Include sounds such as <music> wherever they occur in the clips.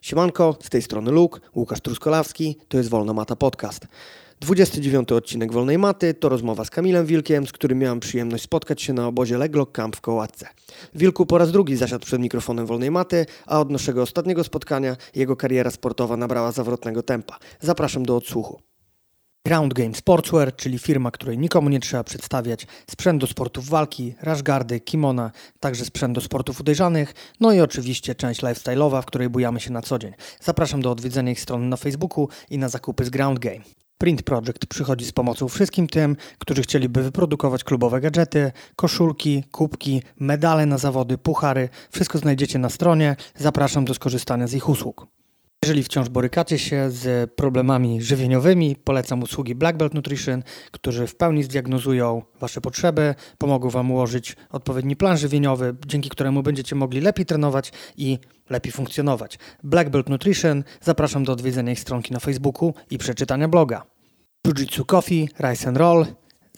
Siemanko, z tej strony Luke, Łukasz Truskolawski, to jest Wolna Mata Podcast. 29 odcinek Wolnej Maty to rozmowa z Kamilem Wilkiem, z którym miałem przyjemność spotkać się na obozie Leglock Camp w Kołatce. Wilku po raz drugi zasiadł przed mikrofonem Wolnej Maty, a od naszego ostatniego spotkania jego kariera sportowa nabrała zawrotnego tempa. Zapraszam do odsłuchu. Ground Game Sportswear, czyli firma, której nikomu nie trzeba przedstawiać, sprzęt do sportów walki, rashgardy, kimona, także sprzęt do sportów uderzanych, no i oczywiście część lifestyle'owa, w której bujamy się na co dzień. Zapraszam do odwiedzenia ich strony na Facebooku i na zakupy z Ground Game. Print Project przychodzi z pomocą wszystkim tym, którzy chcieliby wyprodukować klubowe gadżety, koszulki, kubki, medale na zawody, puchary. Wszystko znajdziecie na stronie. Zapraszam do skorzystania z ich usług. Jeżeli wciąż borykacie się z problemami żywieniowymi, polecam usługi Black Belt Nutrition, którzy w pełni zdiagnozują Wasze potrzeby, pomogą Wam ułożyć odpowiedni plan żywieniowy, dzięki któremu będziecie mogli lepiej trenować i lepiej funkcjonować. Black Belt Nutrition, zapraszam do odwiedzenia ich stronki na Facebooku i przeczytania bloga. Jiu-Jitsu Coffee, Rice and Roll,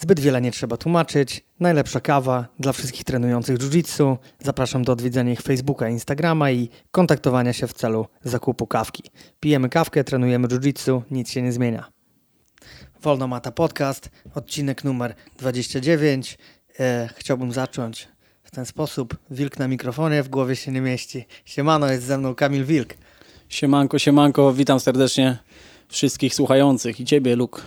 Zbyt wiele nie trzeba tłumaczyć. Najlepsza kawa dla wszystkich trenujących jiu-jitsu. Zapraszam do odwiedzenia ich Facebooka, Instagrama i kontaktowania się w celu zakupu kawki. Pijemy kawkę, trenujemy jiu-jitsu, nic się nie zmienia. Wolno Mata Podcast, odcinek numer 29. E, chciałbym zacząć w ten sposób. Wilk na mikrofonie, w głowie się nie mieści. Siemano, jest ze mną Kamil Wilk. Siemanko, siemanko, witam serdecznie wszystkich słuchających i Ciebie, Luke.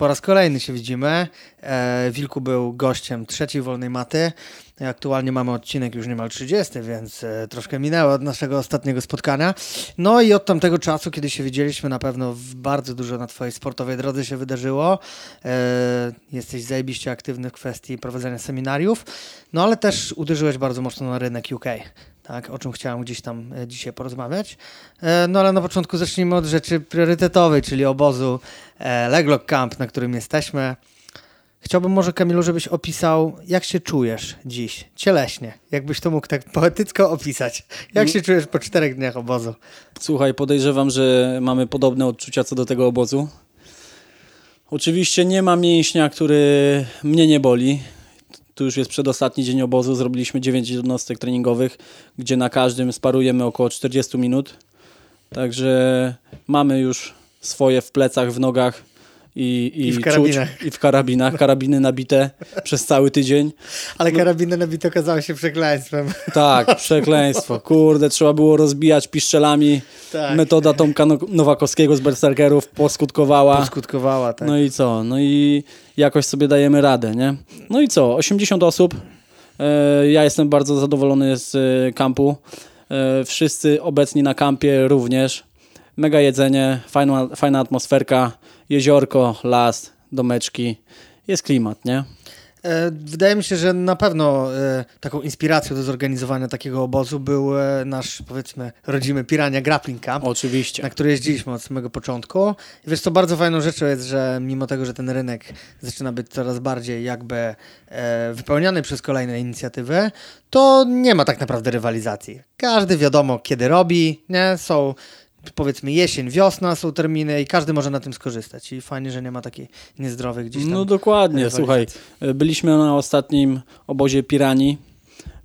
Po raz kolejny się widzimy. E, Wilku był gościem trzeciej wolnej maty. Aktualnie mamy odcinek już niemal 30, więc e, troszkę minęło od naszego ostatniego spotkania. No i od tamtego czasu, kiedy się widzieliśmy, na pewno bardzo dużo na Twojej sportowej drodze się wydarzyło. E, jesteś zajebiście aktywny w kwestii prowadzenia seminariów, no ale też uderzyłeś bardzo mocno na rynek UK tak, o czym chciałem gdzieś tam e, dzisiaj porozmawiać. E, no ale na początku zacznijmy od rzeczy priorytetowej, czyli obozu e, Leglock Camp, na którym jesteśmy. Chciałbym może, Kamilu, żebyś opisał, jak się czujesz dziś, cieleśnie. Jakbyś to mógł tak poetycko opisać. Jak się czujesz po czterech dniach obozu? Słuchaj, podejrzewam, że mamy podobne odczucia co do tego obozu. Oczywiście nie ma mięśnia, który mnie nie boli tu już jest przedostatni dzień obozu, zrobiliśmy 9 jednostek treningowych, gdzie na każdym sparujemy około 40 minut. Także mamy już swoje w plecach, w nogach i, i, I w karabinach. Czuć, I w karabinach. Karabiny nabite przez cały tydzień. Ale no. karabiny nabite okazały się przekleństwem. Tak, <laughs> przekleństwo. Kurde, trzeba było rozbijać piszczelami. Tak. Metoda Tomka Nowakowskiego z Berserkerów poskutkowała. Poskutkowała, tak. No i co? No i jakoś sobie dajemy radę, nie? No i co? 80 osób. E, ja jestem bardzo zadowolony z e, kampu. E, wszyscy obecni na kampie również. Mega jedzenie, fajna, fajna atmosferka, jeziorko, las, domeczki. Jest klimat, nie? E, wydaje mi się, że na pewno e, taką inspiracją do zorganizowania takiego obozu był e, nasz, powiedzmy, rodzimy Pirania Grappling Camp. Oczywiście. Na który jeździliśmy od samego początku. I wiesz, to bardzo fajną rzeczą jest, że mimo tego, że ten rynek zaczyna być coraz bardziej jakby wypełniany przez kolejne inicjatywy, to nie ma tak naprawdę rywalizacji. Każdy wiadomo, kiedy robi, nie? Są powiedzmy jesień, wiosna są terminy i każdy może na tym skorzystać. I fajnie, że nie ma takiej niezdrowych gdzieś tam. No dokładnie, słuchaj, byliśmy na ostatnim obozie Pirani,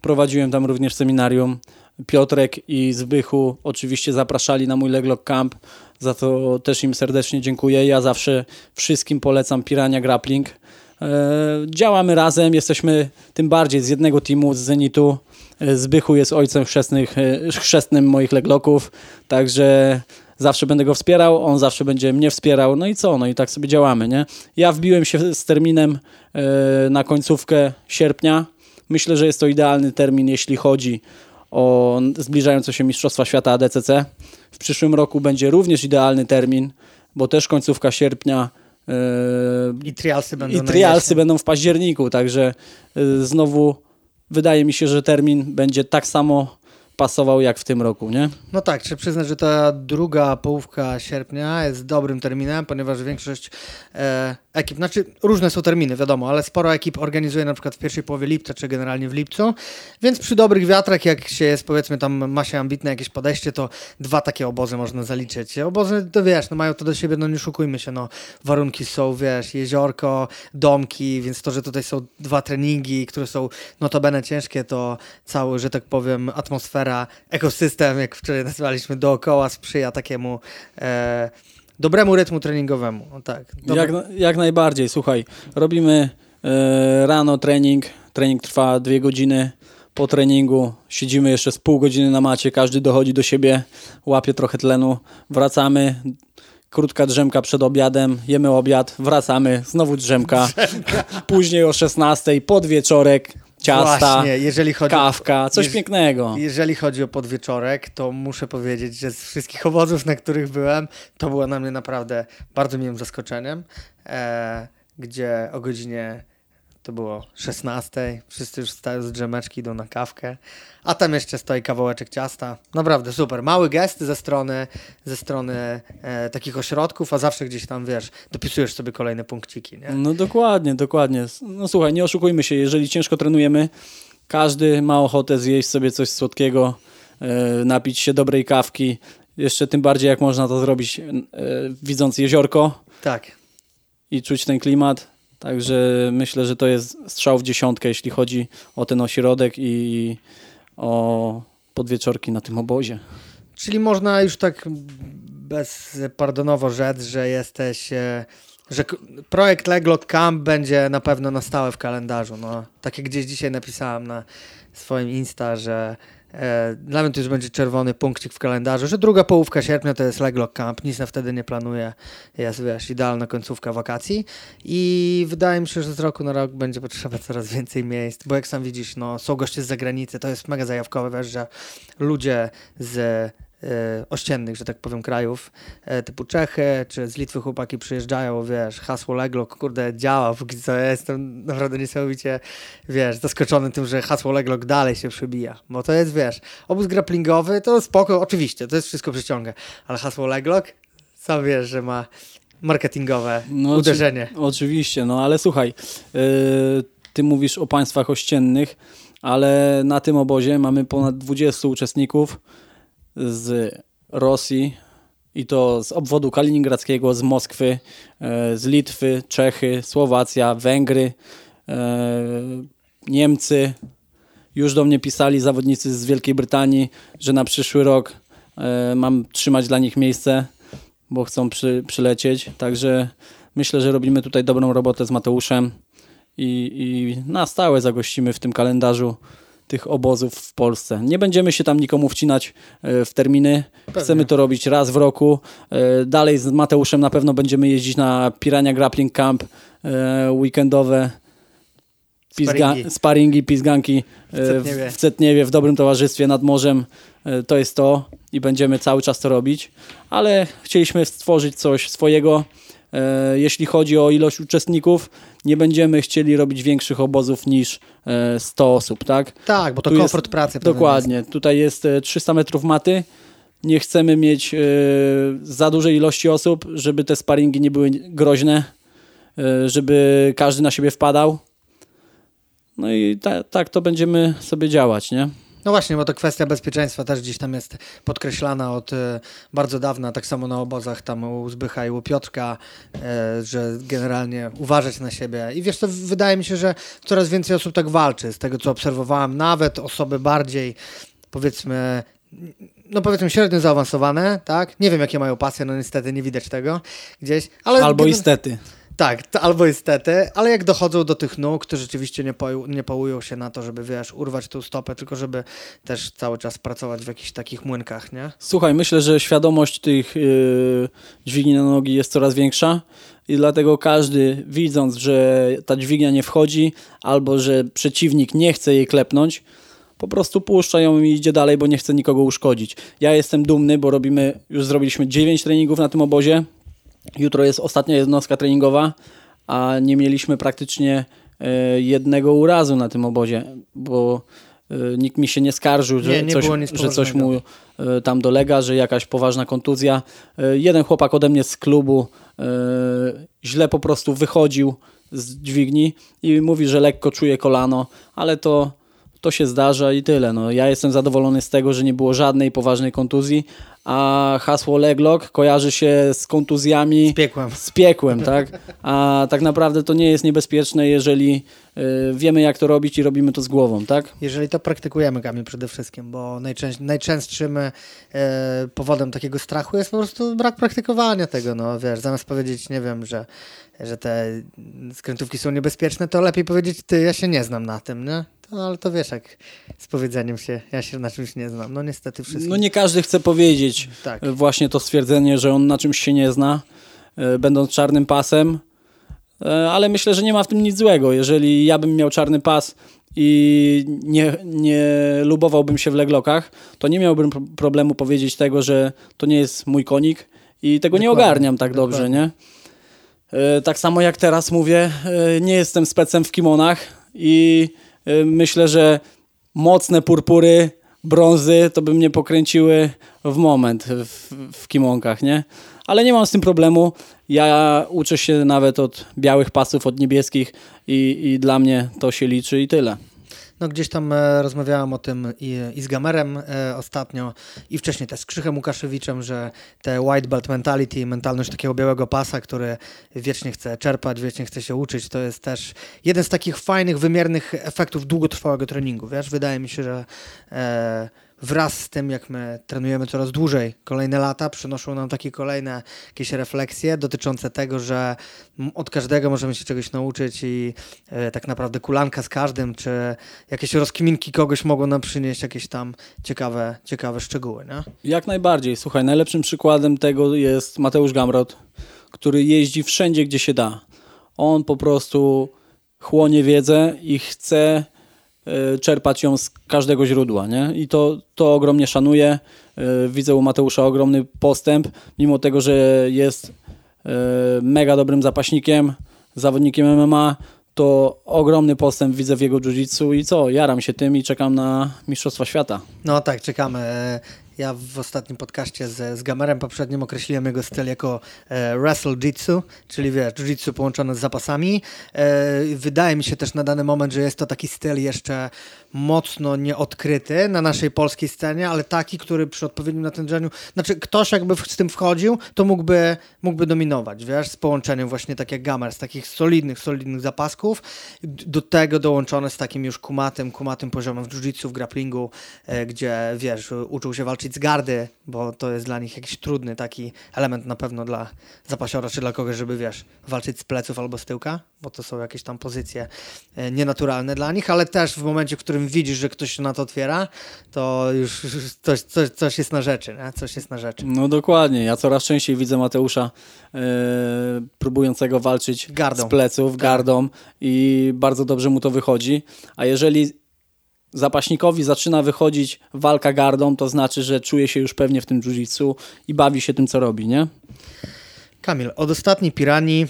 prowadziłem tam również seminarium. Piotrek i Zbychu oczywiście zapraszali na mój Leglock Camp, za to też im serdecznie dziękuję. Ja zawsze wszystkim polecam Pirania Grappling. E, działamy razem, jesteśmy tym bardziej z jednego teamu, z Zenitu. E, Zbychu jest ojcem chrzestnych, e, chrzestnym moich legloków, także zawsze będę go wspierał, on zawsze będzie mnie wspierał, no i co, no i tak sobie działamy, nie? Ja wbiłem się z terminem na końcówkę sierpnia. Myślę, że jest to idealny termin, jeśli chodzi o zbliżające się Mistrzostwa Świata ADCC. W przyszłym roku będzie również idealny termin, bo też końcówka sierpnia i trialsy będą, i trialsy będą w październiku, także znowu wydaje mi się, że termin będzie tak samo pasował jak w tym roku, nie? No tak, trzeba przyznać, że ta druga połówka sierpnia jest dobrym terminem, ponieważ większość e, ekip, znaczy różne są terminy, wiadomo, ale sporo ekip organizuje na przykład w pierwszej połowie lipca, czy generalnie w lipcu, więc przy dobrych wiatrach, jak się jest, powiedzmy, tam ma się ambitne jakieś podejście, to dwa takie obozy można zaliczyć. Obozy, to wiesz, no mają to do siebie, no nie szukujmy się, no warunki są, wiesz, jeziorko, domki, więc to, że tutaj są dwa treningi, które są notabene ciężkie, to cały, że tak powiem, atmosfera atmosfera, ekosystem, jak wczoraj nazwaliśmy, dookoła sprzyja takiemu e, dobremu rytmu treningowemu. O, tak. Jak, jak najbardziej, słuchaj, robimy e, rano trening, trening trwa dwie godziny, po treningu siedzimy jeszcze z pół godziny na macie, każdy dochodzi do siebie, łapie trochę tlenu, wracamy, krótka drzemka przed obiadem, jemy obiad, wracamy, znowu drzemka, później o 16 podwieczorek, ciasta, Właśnie, jeżeli chodzi kawka, coś jeż- pięknego. Jeżeli chodzi o podwieczorek, to muszę powiedzieć, że z wszystkich obozów, na których byłem, to było na mnie naprawdę bardzo miłym zaskoczeniem, e, gdzie o godzinie to było 16, wszyscy już wstają z drzemeczki, idą na kawkę, a tam jeszcze stoi kawałeczek ciasta. Naprawdę super. Mały gest ze strony, ze strony e, takich ośrodków, a zawsze gdzieś tam, wiesz, dopisujesz sobie kolejne punkciki, nie? No dokładnie, dokładnie. No słuchaj, nie oszukujmy się, jeżeli ciężko trenujemy, każdy ma ochotę zjeść sobie coś słodkiego, e, napić się dobrej kawki, jeszcze tym bardziej jak można to zrobić e, widząc jeziorko Tak. i czuć ten klimat. Także myślę, że to jest strzał w dziesiątkę, jeśli chodzi o ten ośrodek i o podwieczorki na tym obozie. Czyli można już tak bezpardonowo rzec, że jesteś, e, że projekt Leglock Camp będzie na pewno na stałe w kalendarzu. No, tak jak gdzieś dzisiaj napisałem na swoim Insta, że dla mnie to już będzie czerwony punkcik w kalendarzu, że druga połówka sierpnia to jest Leglock Camp, nic na wtedy nie planuję, jest wiesz, idealna końcówka wakacji. I wydaje mi się, że z roku na rok będzie potrzeba coraz więcej miejsc, bo jak sam widzisz, no, są goście z zagranicy, to jest mega zajawkowe, wiesz, że ludzie z e, ościennych, że tak powiem, krajów, e, typu Czechy, czy z Litwy chłopaki przyjeżdżają, wiesz, hasło Leglock, kurde, działa, póki co ja jestem naprawdę niesamowicie, wiesz, zaskoczony tym, że hasło Leglock dalej się przebija, bo to jest, wiesz, obóz grapplingowy, to spoko, oczywiście, to jest wszystko przyciąga, ale hasło Leglock, sam wiesz, że ma marketingowe No, oczy- uderzenie. Oczywiście, no ale słuchaj, yy, ty mówisz o państwach ościennych, ale na tym obozie mamy ponad 20 uczestników z Rosji i to z obwodu kaliningradzkiego, z Moskwy, yy, z Litwy, Czechy, Słowacja, Węgry, yy, Niemcy. Już do mnie pisali zawodnicy z Wielkiej Brytanii, że na przyszły rok yy, mam trzymać dla nich miejsce bo chcą przy, przylecieć. Także myślę, że robimy tutaj dobrą robotę z Mateuszem i, i na stałe zagościmy w tym kalendarzu tych obozów w Polsce. Nie będziemy się tam nikomu wcinać e, w terminy. Chcemy to robić raz w roku. E, Dalej z Mateuszem na pewno będziemy jeździć na Pirania Grappling Camp e, weekendowe. Pizga, Sparingi. pizganki e, Cetniewie. w, w Cetniewie, w dobrym towarzystwie nad morzem. To jest to i będziemy cały czas to robić, ale chcieliśmy stworzyć coś swojego. E, Jeśli chodzi o ilość uczestników, nie będziemy chcieli robić większych obozów niż e, 100 osób, tak? Tak, bo to Tu jest- komfort pracy. pewien Dokładnie. Tutaj jest e, 300 metrów maty. Nie chcemy mieć e, za dużej ilości osób, żeby te sparingi nie były groźne, e, żeby każdy na siebie wpadał. No i ta, tak to będziemy sobie działać, nie? No właśnie, bo to kwestia bezpieczeństwa też gdzieś tam jest podkreślana od e, bardzo dawna, tak samo na obozach tam u Zbycha i u Piotrka, e, że generalnie uważać na siebie. I wiesz, to wydaje mi się, że coraz więcej osób tak walczy, z tego co obserwowałem, nawet osoby bardziej, powiedzmy, no powiedzmy średnio zaawansowane, tak? Nie wiem, jakie mają pasje, no niestety nie widać tego gdzieś, ale... Albo istety. Tak, albo estety, ale jak dochodzą do tych nóg, to rzeczywiście nie, poju, nie połują się na to, żeby, wiesz, urwać tą stopę, tylko żeby też cały czas pracować w jakichś takich młynkach, nie? Słuchaj, myślę, że świadomość tych yy, dźwigni na nogi jest coraz większa i dlatego każdy widząc, że ta dźwignia nie wchodzi albo że przeciwnik nie chce jej klepnąć, po prostu puszcza ją i idzie dalej, bo nie chce nikogo uszkodzić. Ja jestem dumny, bo robimy, już zrobiliśmy 9 treningów na tym obozie. Jutro jest ostatnia jednostka treningowa, a nie mieliśmy praktycznie e, jednego urazu na tym obozie, bo e, nikt mi się nie skarżył, że, Nie, nie coś, że coś mu e, tam dolega, że jakaś poważna kontuzja. Jeden chłopak ode mnie z klubu źle po prostu wychodził z dźwigni i mówi, że lekko czuje kolano, ale to to się zdarza i tyle. No, ja jestem zadowolony z tego, że nie było żadnej poważnej kontuzji, a hasło leglock kojarzy się z kontuzjami. Z piekłem. Z piekłem, tak? A tak naprawdę to nie jest niebezpieczne, jeżeli y, wiemy jak to robić i robimy to z głową, tak? Jeżeli to praktykujemy, Kamil, przede wszystkim, bo najczęst, najczęstszym e, powodem takiego strachu jest po prostu brak praktykowania tego, no wiesz, zamiast powiedzieć, nie wiem, że, że te skrętówki są niebezpieczne, to lepiej powiedzieć, ty, ja się nie znam na tym, nie? No ale to wiesz, jak z powiedzeniem się, ja się na czymś nie znam. No niestety wszystko. No nie każdy chce powiedzieć tak. właśnie to stwierdzenie, że on na czymś się nie zna, e, będąc czarnym pasem, e, ale myślę, że nie ma w tym nic złego. Jeżeli ja bym miał czarny pas i nie, nie lubowałbym się w leglokach, to nie miałbym problemu powiedzieć tego, że to nie jest mój konik i tego dokładnie, nie ogarniam tak dokładnie. dobrze, nie? E, tak samo jak teraz mówię, nie jestem specem w kimonach i myślę, że mocne purpury, brązy to by mnie pokręciły w moment w, w kimonkach, nie? Ale nie mam z tym problemu. Ja uczę się nawet od białych pasów, od niebieskich i, i dla mnie to się liczy i tyle. No gdzieś tam e, rozmawiałam o tym i, i z Gamerem e, ostatnio i wcześniej też z Krzychem Łukaszewiczem, że te white belt mentality, mentalność takiego białego pasa, który wiecznie chce czerpać, wiecznie chce się uczyć, to jest też jeden z takich fajnych, wymiernych efektów długotrwałego treningu, wiesz? Wydaje mi się, że e, wraz z tym, jak my trenujemy coraz dłużej, kolejne lata przynoszą nam takie kolejne jakieś refleksje dotyczące tego, że od każdego możemy się czegoś nauczyć i e, tak naprawdę kulanka z każdym, czy jakieś rozkminki kogoś mogą nam przynieść jakieś tam ciekawe, ciekawe szczegóły. Nie? Jak najbardziej. Słuchaj, najlepszym przykładem tego jest Mateusz Gamrot, który jeździ wszędzie, gdzie się da. On po prostu chłonie wiedzę i chce czerpać ją z każdego źródła. Nie? I to, to ogromnie szanuję. E, widzę u Mateusza ogromny postęp, mimo tego, że jest e, mega dobrym zapaśnikiem, zawodnikiem MMA, to ogromny postęp widzę w jego jiu-jitsu i co, jaram się tym i czekam na Mistrzostwa Świata. No tak, czekamy. Ja w ostatnim podcaście z, z Gamerem poprzednim określiłem jego styl jako e, wrestle jitsu, czyli wiesz, jiu-jitsu połączone z zapasami. E, wydaje mi się też na dany moment, że jest to taki styl jeszcze mocno nieodkryty na naszej polskiej scenie, ale taki, który przy odpowiednim natężeniu, znaczy ktoś jakby z tym wchodził, to mógłby, mógłby dominować, wiesz, z połączeniem właśnie tak jak Gamer, z takich solidnych, solidnych zapasków, do tego dołączone z takim już kumatym, kumatym poziomem w jiu-jitsu, w grapplingu, e, gdzie wiesz, uczył się walczyć z gardy, bo to jest dla nich jakiś trudny taki element na pewno dla zapasiora, czy dla kogoś, żeby wiesz, walczyć z pleców albo z tyłka, bo to są jakieś tam pozycje e, nienaturalne dla nich, ale też w momencie, w którym widzisz, że ktoś się na to otwiera, to już coś, coś, coś jest na rzeczy, nie? coś jest na rzeczy. No dokładnie, ja coraz częściej widzę Mateusza yy, próbującego walczyć gardą. z pleców, gardą i bardzo dobrze mu to wychodzi, a jeżeli zapaśnikowi zaczyna wychodzić walka gardą, to znaczy, że czuje się już pewnie w tym jiu i bawi się tym, co robi, nie? Kamil, od ostatniej piranii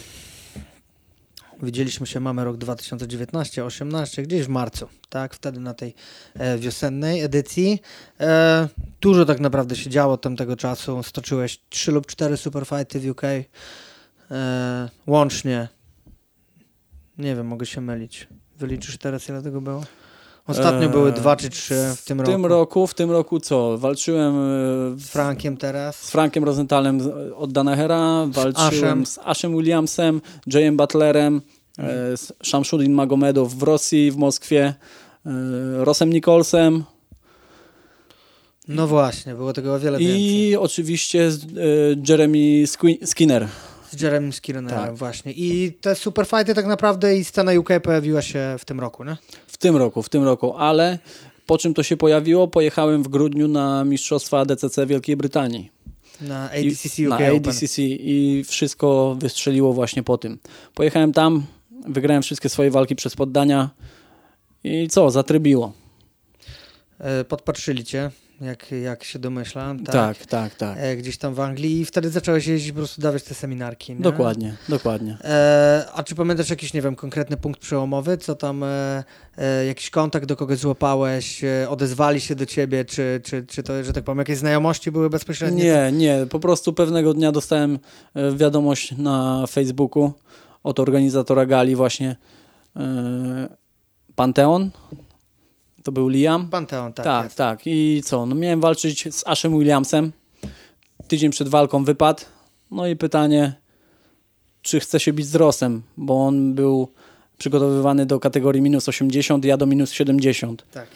widzieliśmy się, mamy rok 2019-18, gdzieś w marcu, tak, wtedy na tej e, wiosennej edycji. E, dużo tak naprawdę się działo tamtego czasu, stoczyłeś 3 lub 4 superfighty w UK, e, łącznie, nie wiem, mogę się mylić. Wyliczysz teraz, ile tego było? Ostatnio były dwa czy trzy w tym roku. W tym roku, w tym roku co? Walczyłem e, z Frankiem teraz. Z Frankiem Rosenthalem od Danahera, walczyłem z Ashem Williamsem, Jayem Butlerem, mhm. z Magomedow w Rosji, w Moskwie, e, Rosem Nicholsem. No właśnie, było tego o wiele więcej. I oczywiście Jeremy Skinner. Z Jeremy Skinnerem tak. właśnie. I te superfighty tak naprawdę i scena UK pojawiła się w tym roku, nie? W tym roku, w tym roku, ale po czym to się pojawiło? Pojechałem w grudniu na Mistrzostwa DCC Wielkiej Brytanii. Na ADCC UK Na ADCC i wszystko wystrzeliło właśnie po tym. Pojechałem tam, wygrałem wszystkie swoje walki przez poddania i co, zatrybiło. E, podpatrzyli cię jak, jak się domyślam. Tak, tak, tak. tak. E, gdzieś tam w Anglii i wtedy zacząłeś jeździć po prostu dawać te seminarki. Nie? Dokładnie, dokładnie. E, a czy pamiętasz jakiś, nie wiem, konkretny punkt przełomowy, co tam, e, e, jakiś kontakt do kogoś złapałeś, e, odezwali się do ciebie, czy, czy, czy to, że tak powiem, jakieś znajomości były bezpośrednie? Nie, nie, po prostu pewnego dnia dostałem e, wiadomość na Facebooku od organizatora gali właśnie Panteon, to był Liam. Panteon, tak. Tak, jest. tak. I co? No miałem walczyć z Ashem Williamsem. Tydzień przed walką wypadł. No i pytanie, czy chce się bić z Rossem, bo on był przygotowywany do kategorii minus 80, ja do minus 70. tak.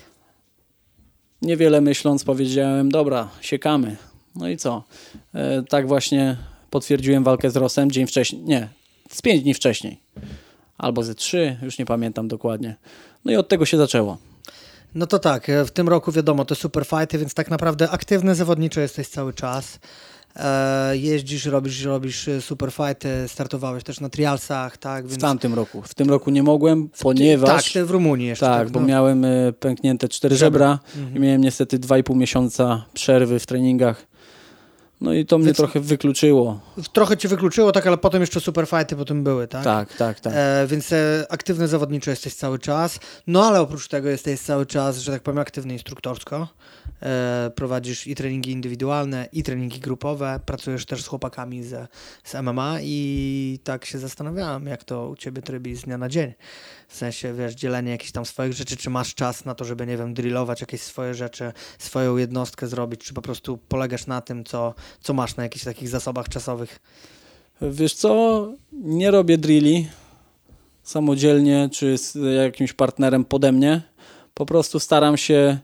Niewiele myśląc powiedziałem, dobra, siekamy. No i co? E, tak właśnie potwierdziłem walkę z Rossem dzień wcześniej, nie, z pięć dni wcześniej. Albo ze trzy, już nie pamiętam dokładnie. No i od tego się zaczęło. No to tak, e, w tym roku wiadomo, to super fighty, więc tak naprawdę aktywny zawodniczo jesteś cały czas. E, jeździsz, robisz, robisz e, super fighty, startowałeś też na trialsach, tak? W Więc... tamtym roku. W tym roku nie mogłem, ponieważ... Tak, w Rumunii jeszcze. Tak, bo no. miałem pęknięte cztery żebra i miałem niestety 2,5 miesiąca przerwy w treningach. No i to mnie Więc- trochę wykluczyło. Trochę cię wykluczyło, tak, ale potem jeszcze super fighty potem były, tak? Tak, tak, tak. E, więc e, aktywny zawodniczo jesteś cały czas. No ale oprócz tego jesteś cały czas, że tak powiem, aktywny instruktorsko. E, prowadzisz i treningi indywidualne, i treningi grupowe. Pracujesz też z chłopakami z, z MMA i tak się zastanawiałem, jak to u ciebie trybi z dnia na dzień. W sensie, wiesz, dzielenie jakichś tam swoich rzeczy, czy masz czas na to, żeby, nie wiem, drillować jakieś swoje rzeczy, swoją jednostkę zrobić, czy po prostu polegasz na tym, co, co masz na jakichś takich zasobach czasowych. Wiesz co, nie robię drilli samodzielnie czy z jakimś partnerem pode mnie. Po prostu staram się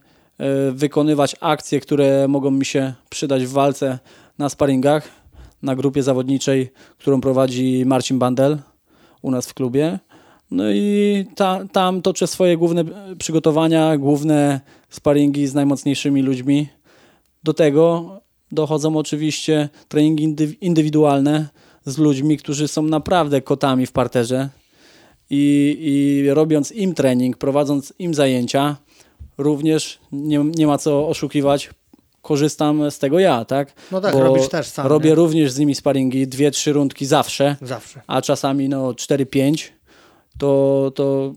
wykonywać akcje, które mogą mi się przydać w walce na sparingach, na grupie zawodniczej, którą prowadzi Marcin Bandel u nas w klubie. No i ta, tam toczę swoje główne e, przygotowania, główne sparingi z najmocniejszymi ludźmi. Do tego dochodzą oczywiście treningi indy- indywidualne z ludźmi, którzy są naprawdę kotami w parterze i, i robiąc im trening, prowadząc im zajęcia, również nie, nie ma co oszukiwać, korzystam z tego ja, tak? No tak, robisz też sam, Robię nie? również z nimi sparingi, dwie, trzy rundki zawsze, Zawsze. a czasami no 4-5, to, to,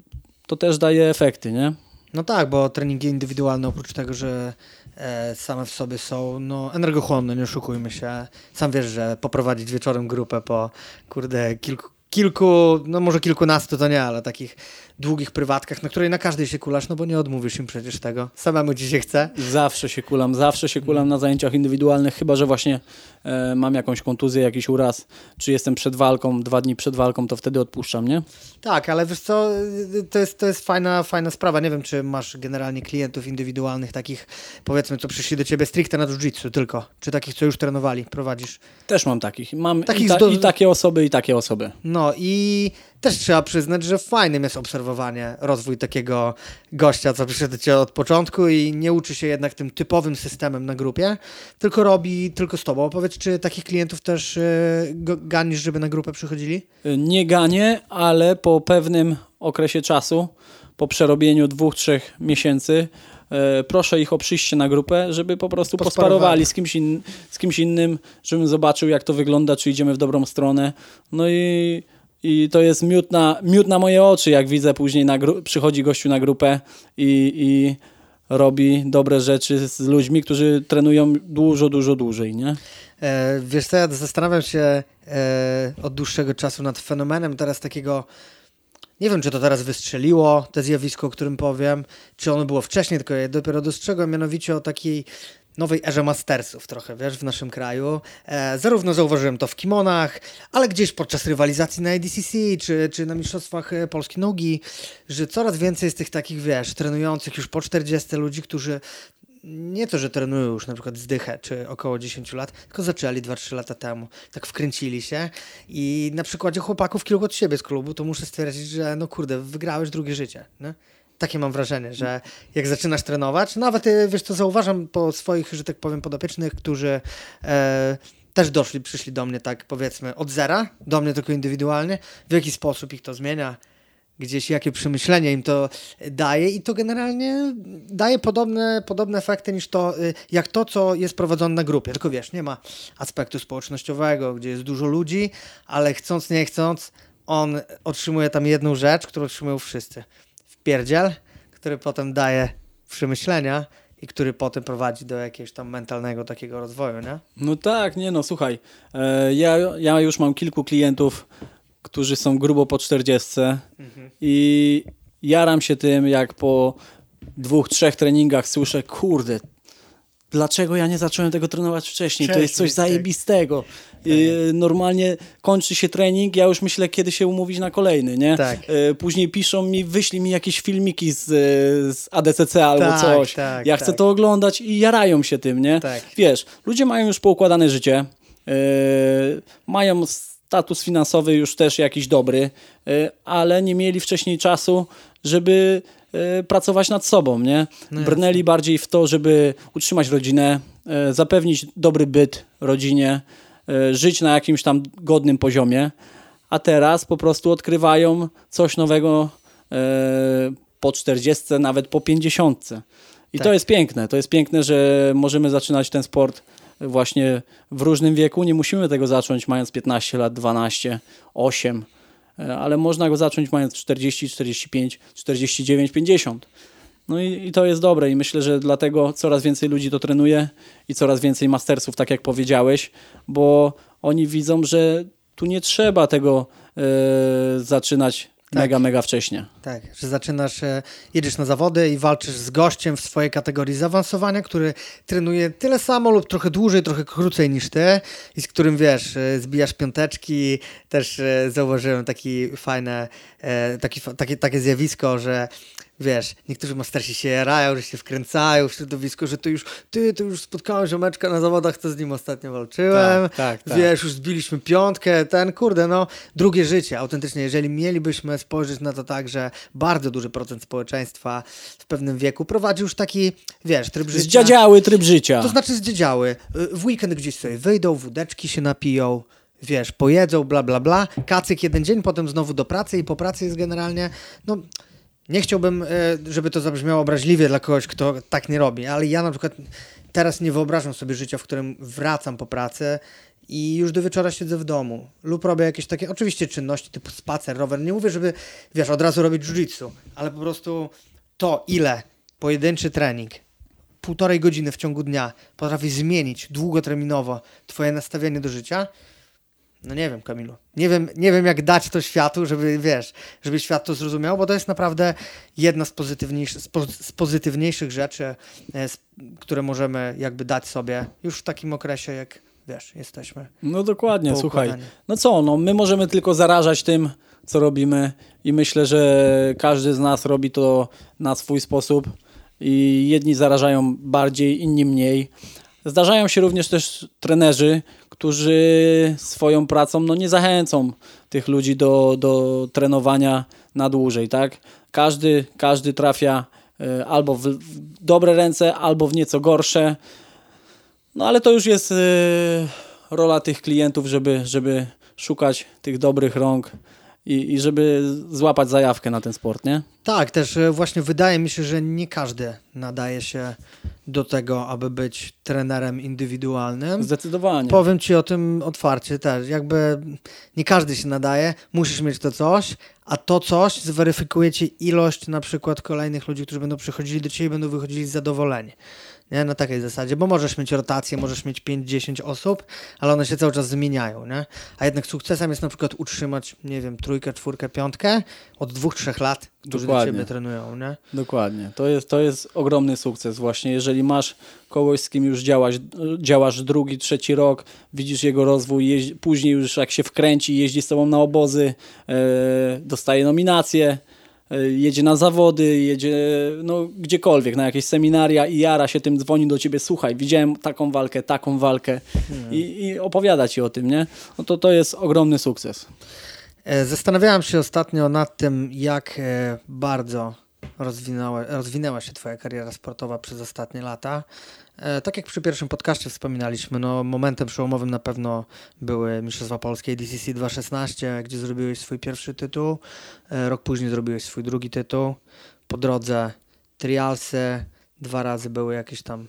to też daje efekty, nie? No tak, bo treningi indywidualne oprócz tego, że e, same w sobie są no, energochłonne, nie oszukujmy się. Sam wiesz, że poprowadzić wieczorem grupę po kurde kilku, kilku, no może kilkunastu to nie, ale takich długich prywatkach, na której na każdej się kulasz, no bo nie odmówisz im przecież tego. Samemu ci się chce. Zawsze się kulam, zawsze się kulam na zajęciach indywidualnych, chyba że właśnie e, mam jakąś kontuzję, jakiś uraz, czy jestem przed walką, dwa dni przed walką, to wtedy odpuszczam, nie? Tak, ale wiesz co, to jest, to jest fajna, fajna sprawa. Nie wiem, czy masz generalnie klientów indywidualnych, takich powiedzmy, co przyszli do ciebie stricte na jiu-jitsu tylko, czy takich, co już trenowali, prowadzisz. Też mam takich. Mam Takich i, ta, zdo- i takie osoby, i takie osoby. No i też trzeba przyznać, że fajnym jest obserwowanie, rozwój takiego gościa, co przyszedł do ciebie od początku i nie uczy się jednak tym typowym systemem na grupie, tylko robi tylko z tobą. Powiedz, czy takich klientów też go- ganisz, żeby na grupę przychodzili? Nie ganię, ale po pewnym okresie czasu, po przerobieniu dwóch, trzech miesięcy, proszę ich o przyjście na grupę, żeby po prostu Posparowali. z kimś, in, z kimś innym, żebym zobaczył, jak to wygląda, czy idziemy w dobrą stronę. No i, i to jest miód na, miód na moje oczy, jak widzę później, na przychodzi gościu na grupę i, i robi dobre rzeczy z ludźmi, którzy trenują dużo, dużo dłużej, nie? E, wiesz co, ja zastanawiam się e, od dłuższego czasu nad fenomenem teraz takiego, nie wiem, czy to teraz wystrzeliło, to zjawisko, o którym powiem, czy ono było wcześniej, tylko ja dopiero dostrzegłem, mianowicie o takiej nowej erze mastersów trochę, wiesz, w naszym kraju. E, zarówno zauważyłem to w kimonach, ale gdzieś podczas rywalizacji na ADCC, czy, czy na Mistrzostwach e, Polski Nogi, że coraz więcej jest tych takich, wiesz, trenujących już po 40 ludzi, którzy nie to, że trenują już na przykład zdychę, czy około 10 lat, tylko zaczęli 2-3 lata temu, tak wkręcili się i na przykładzie chłopaków kilku od siebie z klubu, to muszę stwierdzić, że no kurde, wygrałeś drugie życie, nie? Takie mam wrażenie, że jak zaczynasz trenować, nawet y, wiesz co, zauważam po swoich, że tak powiem, podopiecznych, którzy e, też doszli, przyszli do mnie tak powiedzmy od zera, do mnie tylko indywidualnie, w jaki sposób ich to zmienia, gdzieś jakie przemyślenie im to daje i to generalnie daje podobne, podobne efekty niż to, y, jak to, co jest prowadzone na grupie. Tylko wiesz, nie ma aspektu społecznościowego, gdzie jest dużo ludzi, ale chcąc, nie chcąc, on otrzymuje tam jedną rzecz, którą otrzymują wszyscy. Wpierdziel, który potem daje przemyślenia i który potem prowadzi do jakiegoś tam mentalnego takiego rozwoju, nie? No tak, nie no, słuchaj, e, ja, ja już mam kilku klientów, którzy są grubo po 40 i jaram się tym, jak po dwóch, trzech treningach słyszę, kurde, dlaczego ja nie zacząłem tego trenować wcześniej? to jest coś tak. zajebistego. Y, Normalnie kończy się trening, ja już myślę, kiedy się umówić na kolejny, nie? Tak. Y, Później piszą mi, wyślij mi jakieś filmiki z, z ADCC albo Tak, coś. tak, ja chcę tak. to oglądać i jarają się tym, nie? Tak. Wiesz, ludzie mają już poukładane życie, y, mają status finansowy już też jakiś dobry, y, ale nie mieli wcześniej czasu, żeby y, pracować nad sobą, nie? No Brnęli bardziej w to, żeby utrzymać rodzinę, y, zapewnić dobry byt rodzinie, żyć na jakimś tam godnym poziomie, a teraz po prostu odkrywają coś nowego po 40, nawet po 50. I Tak. to jest piękne. To jest piękne, że możemy zaczynać ten sport właśnie w różnym wieku. Nie musimy tego zacząć mając 15 lat, 12, 8, e, ale można go zacząć mając 40, 45, 49, 50. No i, i to jest dobre i myślę, że dlatego coraz więcej ludzi to trenuje i coraz więcej mastersów, tak jak powiedziałeś, bo oni widzą, że tu nie trzeba tego e, zaczynać Tak. mega, mega wcześnie. Tak, że zaczynasz, e, jedziesz na zawody i walczysz z gościem w swojej kategorii zaawansowania, który trenuje tyle samo lub trochę dłużej, trochę krócej niż ty i z którym, wiesz, e, zbijasz piąteczki. Też e, zauważyłem taki fajne, taki, takie, takie zjawisko, że wiesz, niektórzy mastersi się jarają, że się wkręcają w środowisko, że to już, ty, to już spotkałem ziomeczka na zawodach, to z nim ostatnio walczyłem. Tak, tak, tak. Wiesz, już zbiliśmy piątkę, ten, kurde, no, drugie życie, autentycznie, jeżeli mielibyśmy spojrzeć na to tak, że bardzo duży procent społeczeństwa w pewnym wieku prowadzi już taki, wiesz, tryb życia. Zdziadziały tryb życia. To znaczy zdziedziały. W weekend gdzieś sobie wyjdą, wódeczki się napiją, wiesz, pojedzą, bla, bla, bla. Kacyk jeden dzień, potem znowu do pracy i po pracy jest generalnie, no... Nie chciałbym, y, żeby to zabrzmiało obraźliwie dla kogoś, kto tak nie robi, ale ja na przykład teraz nie wyobrażam sobie życia, w którym wracam po pracy i już do wieczora siedzę w domu lub robię jakieś takie, oczywiście czynności typu spacer, rower. Nie mówię, żeby, wiesz, od razu robić jiu-jitsu, ale po prostu to, ile pojedynczy trening półtorej godziny w ciągu dnia potrafi zmienić długoterminowo twoje nastawienie do życia, no nie wiem, Kamilu. Nie wiem, nie wiem jak dać to światu, żeby, wiesz, żeby świat to zrozumiał, bo to jest naprawdę jedna z pozytywniejszych, z, po, z pozytywniejszych rzeczy, e, s- które możemy jakby dać sobie już w takim okresie, jak, wiesz, jesteśmy. No dokładnie, słuchaj. No co, no my możemy tylko zarażać tym, co robimy i myślę, że każdy z nas robi to na swój sposób i jedni zarażają bardziej, inni mniej. Zdarzają się również też trenerzy, którzy swoją pracą no, nie zachęcą tych ludzi do, do trenowania na dłużej, tak? Każdy, każdy trafia e, albo w, dobre ręce, albo w nieco gorsze. No ale to już jest e, rola tych klientów, żeby, żeby szukać tych dobrych rąk i, i żeby złapać zajawkę na ten sport, nie? Tak, też e, właśnie wydaje mi się, że nie każdy nadaje się do tego, aby być trenerem indywidualnym. Zdecydowanie. Powiem ci o tym otwarcie też. Jakby nie każdy się nadaje, musisz mieć to coś, a to coś zweryfikuje ci ilość na przykład kolejnych ludzi, którzy będą przychodzili do ciebie i będą wychodzili zadowoleni. Nie? Na takiej zasadzie, bo możesz mieć rotację, możesz mieć 5-10 osób, ale one się cały czas zmieniają, nie? A jednak sukcesem jest na przykład utrzymać, nie wiem, trójkę, czwórkę, piątkę od dwóch, trzech lat, którzy do Dokładnie. ciebie trenują, nie? Dokładnie. To jest, to jest ogromny sukces właśnie. Jeżeli masz kogoś, z kim już działasz, działasz drugi, trzeci rok, widzisz jego rozwój, jeździ, później już jak się wkręci, jeździ z tobą na obozy, e, dostaje nominacje, jedzie na zawody, jedzie no, gdziekolwiek, na jakieś seminaria i jara się tym, dzwoni do ciebie, słuchaj, widziałem taką walkę, taką walkę i, i opowiada ci o tym, nie? No to to jest ogromny sukces. E, Zastanawiałem się ostatnio nad tym, jak e, bardzo rozwinęła, rozwinęła się Twoja kariera sportowa przez ostatnie lata. E, Tak jak przy pierwszym podcaście wspominaliśmy, no momentem przełomowym na pewno były Mistrzostwa Polskie DCC 2.16, gdzie zrobiłeś swój pierwszy tytuł. E, Rok później zrobiłeś swój drugi tytuł. Po drodze trialsy, dwa razy były jakieś tam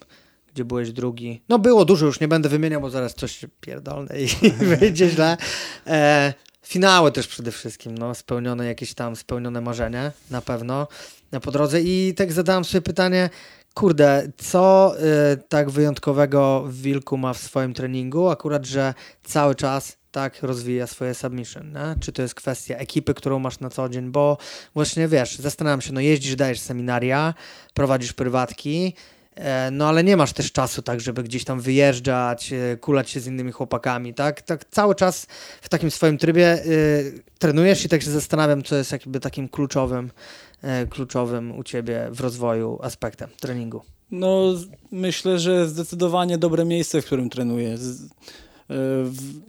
gdzie byłeś drugi. No było dużo, już nie będę wymieniał, bo zaraz coś pierdolne i <laughs> wyjdzie źle. E, finały też przede wszystkim, no, spełnione jakieś tam, spełnione marzenie, na pewno, na po drodze. I tak zadałem sobie pytanie, kurde, co y, tak wyjątkowego Wilku ma w swoim treningu? Akurat, że cały czas tak rozwija swoje submission, nie? czy to jest kwestia ekipy, którą masz na co dzień, bo właśnie wiesz, zastanawiam się, no jeździsz, dajesz seminaria, prowadzisz prywatki, e, no ale nie masz też czasu tak, żeby gdzieś tam wyjeżdżać, e, kulać się z innymi chłopakami, tak? Tak cały czas w takim swoim trybie y, trenujesz i tak się zastanawiam, co jest jakby takim kluczowym, kluczowym u Ciebie w rozwoju aspektem treningu. No myślę, że zdecydowanie dobre miejsce, w którym trenuję. Z,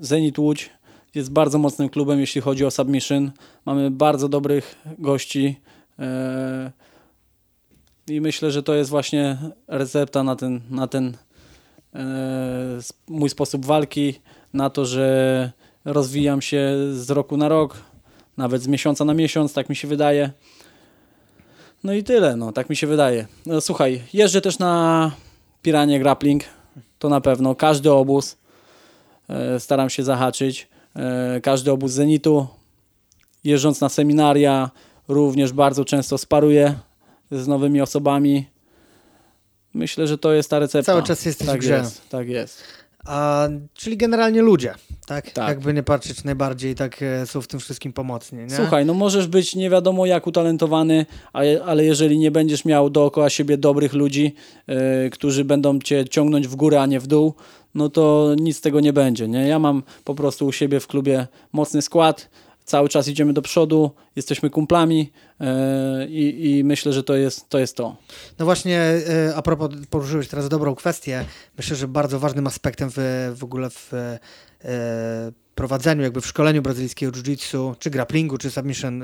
Zenit Łódź jest bardzo mocnym klubem, jeśli chodzi o submission. Mamy bardzo dobrych gości e, i myślę, że to jest właśnie recepta na ten, na ten e, mój sposób walki, na to, że rozwijam się z roku na rok, nawet z miesiąca na miesiąc, tak mi się wydaje. No i tyle, no, tak mi się wydaje. No, słuchaj, jeżdżę też na Piranie Grappling, to na pewno. Każdy obóz E, staram się zahaczyć. E, każdy obóz Zenitu, jeżdżąc na seminaria, również bardzo często sparuję z nowymi osobami. Myślę, że to jest ta recepta. Cały czas jesteś tak w grze. Jest, tak jest. A, czyli generalnie ludzie, tak? tak? Jakby nie patrzeć, najbardziej tak e, są w tym wszystkim pomocni. Nie? Słuchaj, no możesz być nie wiadomo jak utalentowany, ale jeżeli nie będziesz miał dookoła siebie dobrych ludzi, yy, którzy będą cię ciągnąć w górę, a nie w dół, no to nic z tego nie będzie. Nie? Ja mam po prostu u siebie w klubie mocny skład, cały czas idziemy do przodu, jesteśmy kumplami yy, i myślę, że to jest, to jest to. No właśnie, yy, a propos, poruszyłeś teraz dobrą kwestię. Myślę, że bardzo ważnym aspektem w, w ogóle w yy, prowadzeniu, jakby w szkoleniu brazylijskiego jiu-jitsu, czy grapplingu, czy submission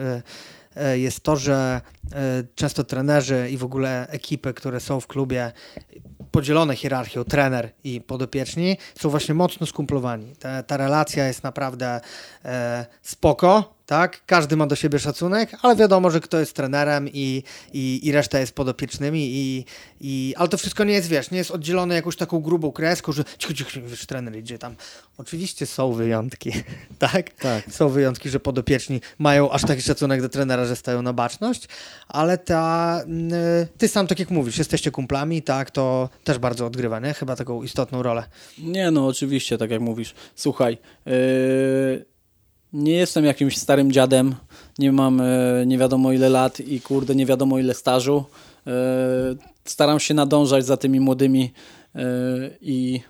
jest to, że często trenerzy i w ogóle ekipy, które są w klubie, podzielone hierarchią trener i podopieczni, są właśnie mocno skumplowani. Ta, ta relacja jest naprawdę e, spoko, tak? Każdy ma do siebie szacunek, ale wiadomo, że kto jest trenerem i, i, i reszta jest podopiecznymi i, i, ale to wszystko nie jest, wiesz, nie jest oddzielone jakąś taką grubą kreską, że cicho, cicho, wiesz, trener idzie tam. Oczywiście są wyjątki, <laughs> tak? tak? Są wyjątki, że podopieczni mają aż taki szacunek do trenera, że stają na baczność, ale ta, ty sam, tak jak mówisz, jesteście kumplami, tak, to też bardzo odgrywa, nie? Chyba taką istotną rolę. Nie, no oczywiście, tak jak mówisz. Słuchaj, yy nie jestem jakimś starym dziadem, nie mam e, nie wiadomo ile lat i kurde nie wiadomo ile stażu. E, staram się nadążać za tymi młodymi e, i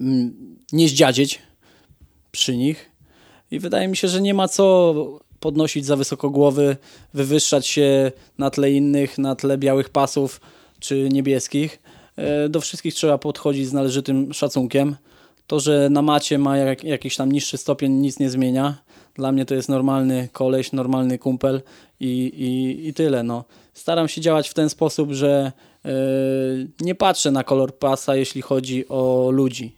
mm, nie zdziadzieć przy nich. I wydaje mi się, że nie ma co podnosić za wysoko głowy, wywyższać się na tle innych, na tle białych pasów czy niebieskich. Do wszystkich trzeba podchodzić z należytym szacunkiem. To, że na macie ma jak, jakiś tam niższy stopień, nic nie zmienia. Dla mnie to jest normalny koleś, normalny kumpel i, i, i tyle. No. Staram się działać w ten sposób, że yy, nie patrzę na kolor pasa, jeśli chodzi o ludzi.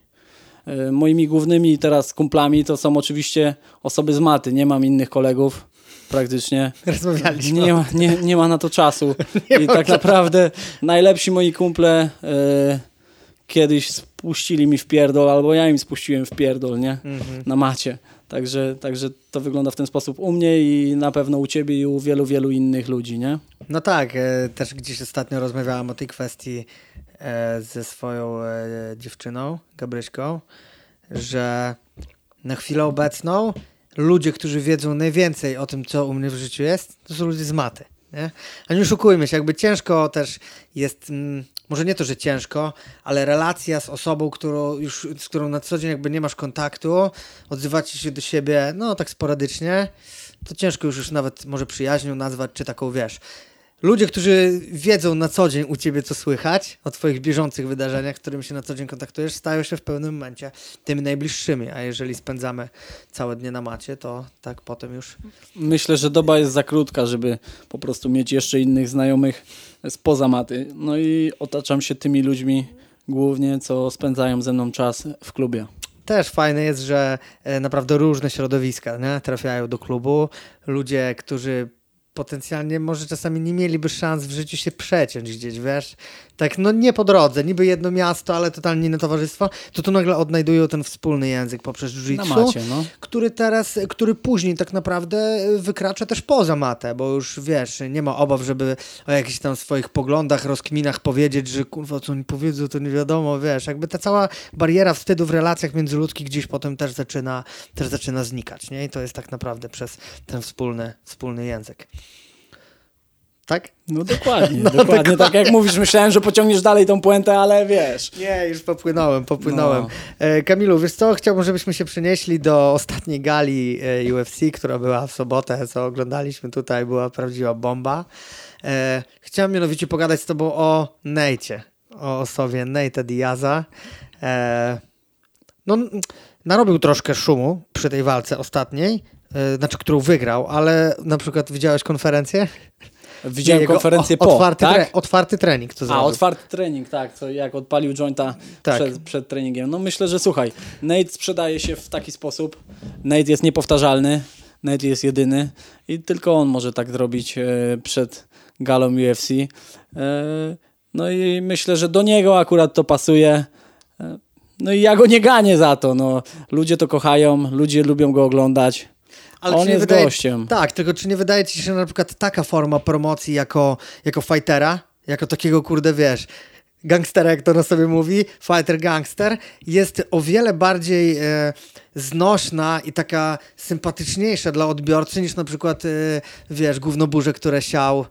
Yy, moimi głównymi teraz kumplami to są oczywiście osoby z maty. Nie mam innych kolegów praktycznie. Rozmawialiśmy. Nie ma, nie, nie ma na to czasu. <laughs> I tak naprawdę najlepsi moi kumple... Yy, kiedyś spuścili mi w pierdol, albo ja im spuściłem w pierdol, nie? Mhm. Na macie. Także, także to wygląda w ten sposób u mnie i na pewno u ciebie i u wielu, wielu innych ludzi, nie? No tak, e, też gdzieś ostatnio rozmawiałam o tej kwestii e, ze swoją e, dziewczyną, Gabryśką, że na chwilę obecną ludzie, którzy wiedzą najwięcej o tym, co u mnie w życiu jest, to są ludzie z maty. Nie? A nie oszukujmy się, jakby ciężko też jest, mm, może nie to, że ciężko, ale relacja z osobą, którą już, z którą na co dzień jakby nie masz kontaktu, odzywacie się do siebie, no tak sporadycznie, to ciężko już, już nawet może przyjaźnią nazwać, czy taką, wiesz, ludzie, którzy wiedzą na co dzień u ciebie, co słychać o twoich bieżących wydarzeniach, z którymi się na co dzień kontaktujesz, stają się w pewnym momencie tymi najbliższymi, a jeżeli spędzamy całe dnie na macie, to tak potem już... Myślę, że doba jest za krótka, żeby po prostu mieć jeszcze innych znajomych spoza maty. No i otaczam się tymi ludźmi głównie, co spędzają ze mną czas w klubie też fajne jest, że e, naprawdę różne środowiska nie? trafiają do klubu. Ludzie, którzy potencjalnie może czasami nie mieliby szans w życiu się przeciąć gdzieś, wiesz? Tak, no nie po drodze, niby jedno miasto, ale totalnie inne towarzystwo, to tu nagle odnajdują ten wspólny język poprzez jiu-jitsu, no. który teraz, który później tak naprawdę wykracza też poza matę, bo już wiesz, nie ma obaw, żeby o jakichś tam swoich poglądach, rozkminach powiedzieć, że kurwa, co oni powiedzą, to nie wiadomo, wiesz, jakby ta cała bariera wstydu w relacjach międzyludzkich gdzieś potem też zaczyna, też zaczyna znikać, nie? I to jest tak naprawdę przez ten wspólny, wspólny język. Tak? No <laughs> dokładnie, no, dokładnie, dokładnie, tak jak mówisz. Myślałem, że pociągniesz dalej tą puentę, ale wiesz. Nie, już popłynąłem, popłynąłem. No. E, Kamilu, wiesz co, chciałbym, żebyśmy się przenieśli do ostatniej gali e, UFC, która była w sobotę, co oglądaliśmy tutaj, była prawdziwa bomba. E, chciałem mianowicie pogadać z tobą o Nejcie, o osobie Nejta Diaza. no, narobił troszkę szumu przy tej walce ostatniej, znaczy, którą wygrał, ale na przykład widziałeś konferencję? Widziałem nie, konferencję po, otwarty, tak? tre, otwarty trening. To A, otwarty trening, tak, co jak odpalił jointa tak. przed, przed treningiem. No myślę, że słuchaj, Nate sprzedaje się w taki sposób, Nate jest niepowtarzalny, Nate jest jedyny i tylko on może tak zrobić e, przed galą UFC. E, no i myślę, że do niego akurat to pasuje. E, no i ja go nie ganię za to. No, ludzie to kochają, ludzie lubią go oglądać. Ale On jest wydaje, gościem. Tak, tylko czy nie wydaje ci się, że na przykład taka forma promocji jako, jako fightera, jako takiego, kurde, wiesz, gangstera, jak to na sobie mówi, fighter gangster, jest o wiele bardziej e, znośna i taka sympatyczniejsza dla odbiorcy niż na przykład, e, wiesz, gównoburze, które siał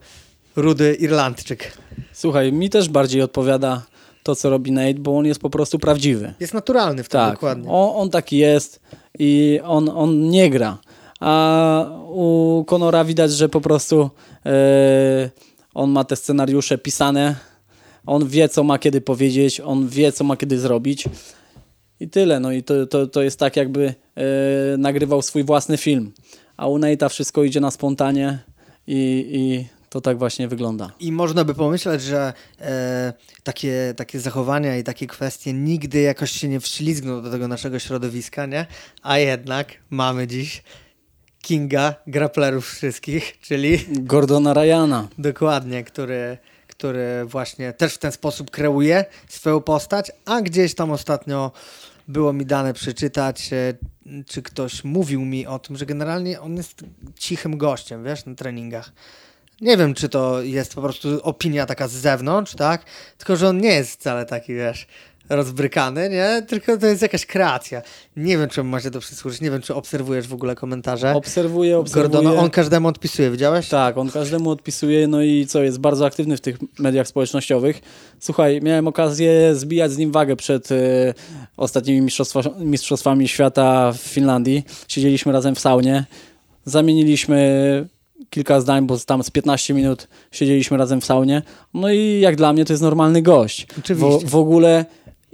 rudy Irlandczyk. Słuchaj, mi też bardziej odpowiada to, co robi Nate, bo on jest po prostu prawdziwy. Jest naturalny w tym tak, dokładnie. On, on taki jest i on, on nie gra a u Conora widać, że po prostu e, on ma te scenariusze pisane, on wie, co ma kiedy powiedzieć, on wie, co ma kiedy zrobić. I tyle. No i to, to, to jest tak, jakby e, nagrywał swój własny film. A u Nate'a wszystko idzie na spontanie i, i to tak właśnie wygląda. I można by pomyśleć, że e, takie, takie zachowania i takie kwestie nigdy jakoś się nie wślizgną do tego naszego środowiska, nie? A jednak mamy dziś Kinga, graplerów wszystkich, czyli... Gordona Ryana. Dokładnie, który, który właśnie też w ten sposób kreuje swoją postać, a gdzieś tam ostatnio było mi dane przeczytać, e, czy ktoś mówił mi o tym, że generalnie on jest cichym gościem, wiesz, na treningach. Nie wiem, czy to jest po prostu opinia taka z zewnątrz, tak? Tylko, że on nie jest wcale taki, wiesz, rozbrykany, nie? Tylko to jest jakaś kreacja. Nie wiem, czemu macie to przysłużyć, nie wiem, czy obserwujesz w ogóle komentarze. Obserwuję, obserwuję. Gordona, on każdemu odpisuje, widziałeś? Tak, on każdemu odpisuje, no i co, jest bardzo aktywny w tych mediach społecznościowych. Słuchaj, miałem okazję zbijać z nim wagę przed y, ostatnimi mistrzostwa, mistrzostwami świata w Finlandii. Siedzieliśmy razem w saunie, zamieniliśmy kilka zdań, bo tam z 15 minut siedzieliśmy razem w saunie. No i jak dla mnie to jest normalny gość. Oczywiście. W, w ogóle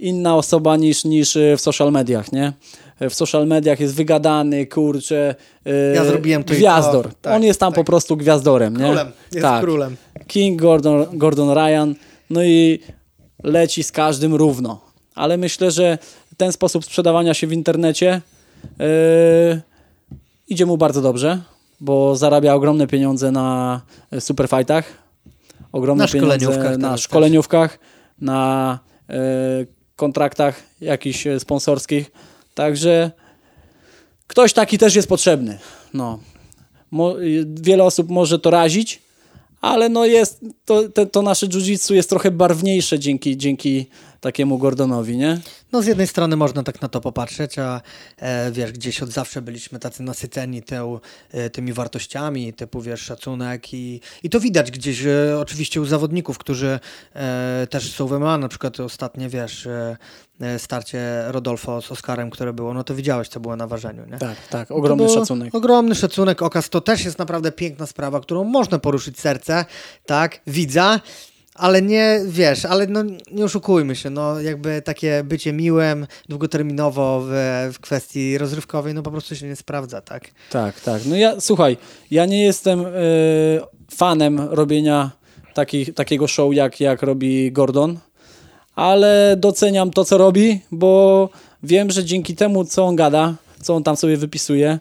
inna osoba niż, niż e, w social mediach, nie? E, w social mediach jest wygadany, kurczę. Yy, ja zrobiłem to Gwiazdor. To, tak, On jest tam tak. po prostu gwiazdorem, nie? Królem. Jest tak. królem. King Gordon, Gordon Ryan. No i leci z każdym równo. Ale myślę, że ten sposób sprzedawania się w internecie yy, idzie mu bardzo dobrze, bo zarabia ogromne pieniądze na superfightach. Ogromne na pieniądze na szkoleniówkach, na yy, kontraktach jakichś e, sponsorskich. Także ktoś taki też jest potrzebny. No. Mo wiele osób może to razić, ale no jest, to, to, to nasze jiu-jitsu jest trochę barwniejsze dzięki, dzięki takiemu Gordonowi, nie? No z jednej strony można tak na to popatrzeć, a e, wiesz, gdzieś od zawsze byliśmy tacy nasyceni te, e, tymi wartościami, typu wiesz, szacunek i, i to widać gdzieś e, oczywiście u zawodników, którzy e, też są w MMA, na przykład ostatnie, wiesz, e, e, starcie Rodolfo z Oskarem, które było, no to widziałeś, co było na ważeniu, nie? Tak, tak, ogromny szacunek. Ogromny szacunek, okaz, to też jest naprawdę piękna sprawa, którą można poruszyć serce, tak, widza, ale nie, wiesz, ale no, nie oszukujmy się, no jakby takie bycie miłym długoterminowo w, w kwestii rozrywkowej, no po prostu się nie sprawdza, tak? Tak, tak. No ja, słuchaj, ja nie jestem y, fanem robienia takich, takiego show, jak, jak robi Gordon, ale doceniam to, co robi, bo wiem, że dzięki temu, co on gada, co on tam sobie wypisuje. E,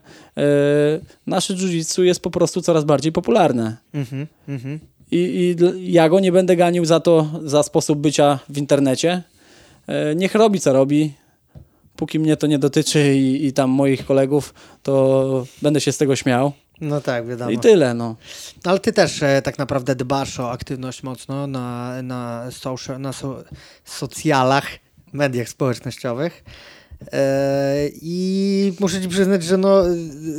nasze jiu-jitsu jest po prostu coraz bardziej popularne. Mhm, mhm. I, I ja go nie będę ganił za to, za sposób bycia w internecie. E, niech robi, co robi. Póki mnie to nie dotyczy i, i tam moich kolegów, to będę się z tego śmiał. No tak, wiadomo. I tyle, no. Ale ty też e, tak naprawdę dbasz o aktywność mocno na, na, social, na so, socjalach, mediach społecznościowych. E, I muszę ci przyznać, że no,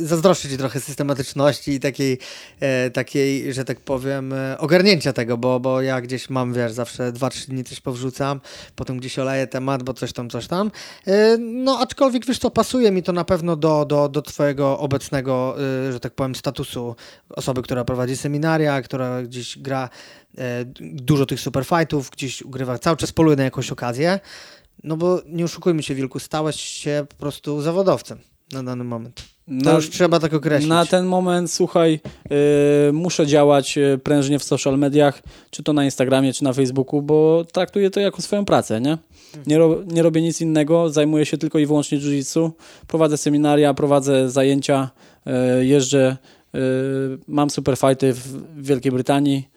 zazdroszczę ci trochę systematyczności i takiej, e, takiej, że tak powiem, e, ogarnięcia tego, bo, bo ja gdzieś mam, wiesz, zawsze 2-3 dni coś powrzucam, potem gdzieś oleję temat, bo coś tam, coś tam. No, aczkolwiek, wiesz co, pasuje mi to na pewno do, do, do twojego obecnego, że tak powiem, statusu osoby, która prowadzi seminaria, która gdzieś gra dużo tych superfightów, gdzieś ugrywa, cały czas poluje na jakąś okazję. No bo nie oszukujmy się, Wilku, stałeś się po prostu zawodowcem na dany moment. To już trzeba tak określić. Na ten moment, słuchaj, yy, muszę działać y, prężnie w social mediach, czy to na Instagramie, czy na Facebooku, bo traktuję to jako swoją pracę, nie? Nie, ro, nie robię nic innego, zajmuję się tylko i wyłącznie jiu-jitsu. Prowadzę seminaria, prowadzę zajęcia, yy, jeżdżę, yy, mam superfighty w Wielkiej Brytanii,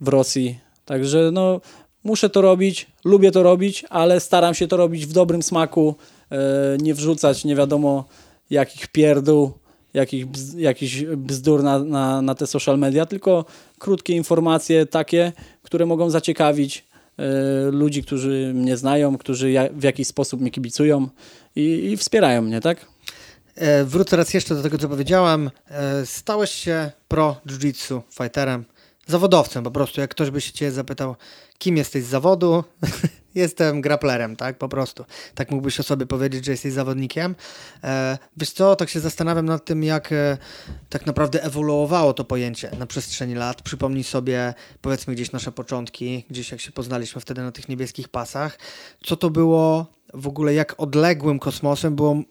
w Rosji. Także no, Muszę to robić, lubię to robić, ale staram się to robić w dobrym smaku, e, nie wrzucać nie wiadomo jakich pierdół, jakich, bz, jakichś bzdur na, na, na te social media, tylko krótkie informacje takie, które mogą zaciekawić e, ludzi, którzy mnie znają, którzy w jakiś sposób mnie kibicują i, i wspierają mnie, tak? E, wrócę raz jeszcze do tego, co powiedziałem. Stałeś się pro jiu-jitsu fighterem zawodowcem po prostu. Jak ktoś by się cię zapytał, kim jesteś z zawodu, <laughs> jestem graplerem, tak, po prostu. Tak mógłbyś o sobie powiedzieć, że jesteś zawodnikiem. E, wiesz co, tak się zastanawiam nad tym, jak e, tak naprawdę ewoluowało to pojęcie na przestrzeni lat. Przypomnij sobie, powiedzmy, gdzieś nasze początki, gdzieś jak się poznaliśmy wtedy na tych niebieskich pasach. Co to było w ogóle, jak odległym kosmosem było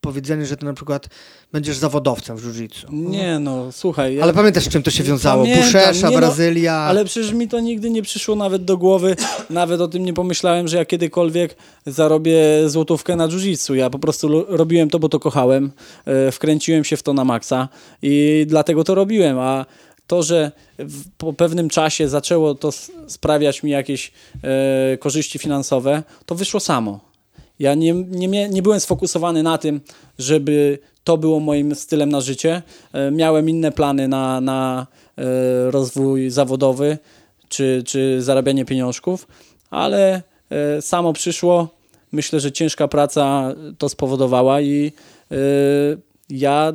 powiedzenie, że ty na przykład będziesz zawodowcem w jiu-jitsu. Nie no, słuchaj. Ja... Ale pamiętasz, z czym to się wiązało? Buszesza, no, Brazylia. No, ale przecież mi to nigdy nie przyszło nawet do głowy. <clears throat> Nawet o tym nie pomyślałem, że ja kiedykolwiek zarobię złotówkę na jiu-jitsu. Ja po prostu robiłem to, bo to kochałem. E, wkręciłem się w to na maksa i dlatego to robiłem. A to, że w, po pewnym czasie zaczęło to sprawiać mi jakieś e, korzyści finansowe, to wyszło samo. Ja nie, nie, nie byłem sfokusowany na tym, żeby to było moim stylem na życie. E, miałem inne plany na, na e, rozwój zawodowy czy, czy zarabianie pieniążków, ale e, samo przyszło. Myślę, że ciężka praca to spowodowała i ja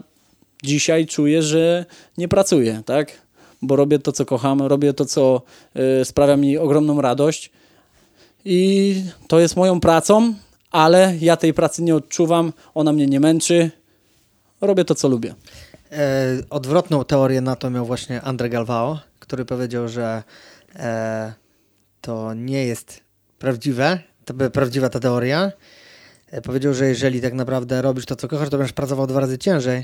dzisiaj czuję, że nie pracuję, tak? Bo robię to, co kocham, robię to, co sprawia mi ogromną radość i to jest moją pracą, ale ja tej pracy nie odczuwam, ona mnie nie męczy. Robię to, co lubię. E, odwrotną teorię na to miał właśnie Andre Galvao, który powiedział, że e, to nie jest prawdziwe, to by prawdziwa ta teoria. E, powiedział, że jeżeli tak naprawdę robisz to, co kochasz, to będziesz pracował dwa razy ciężej,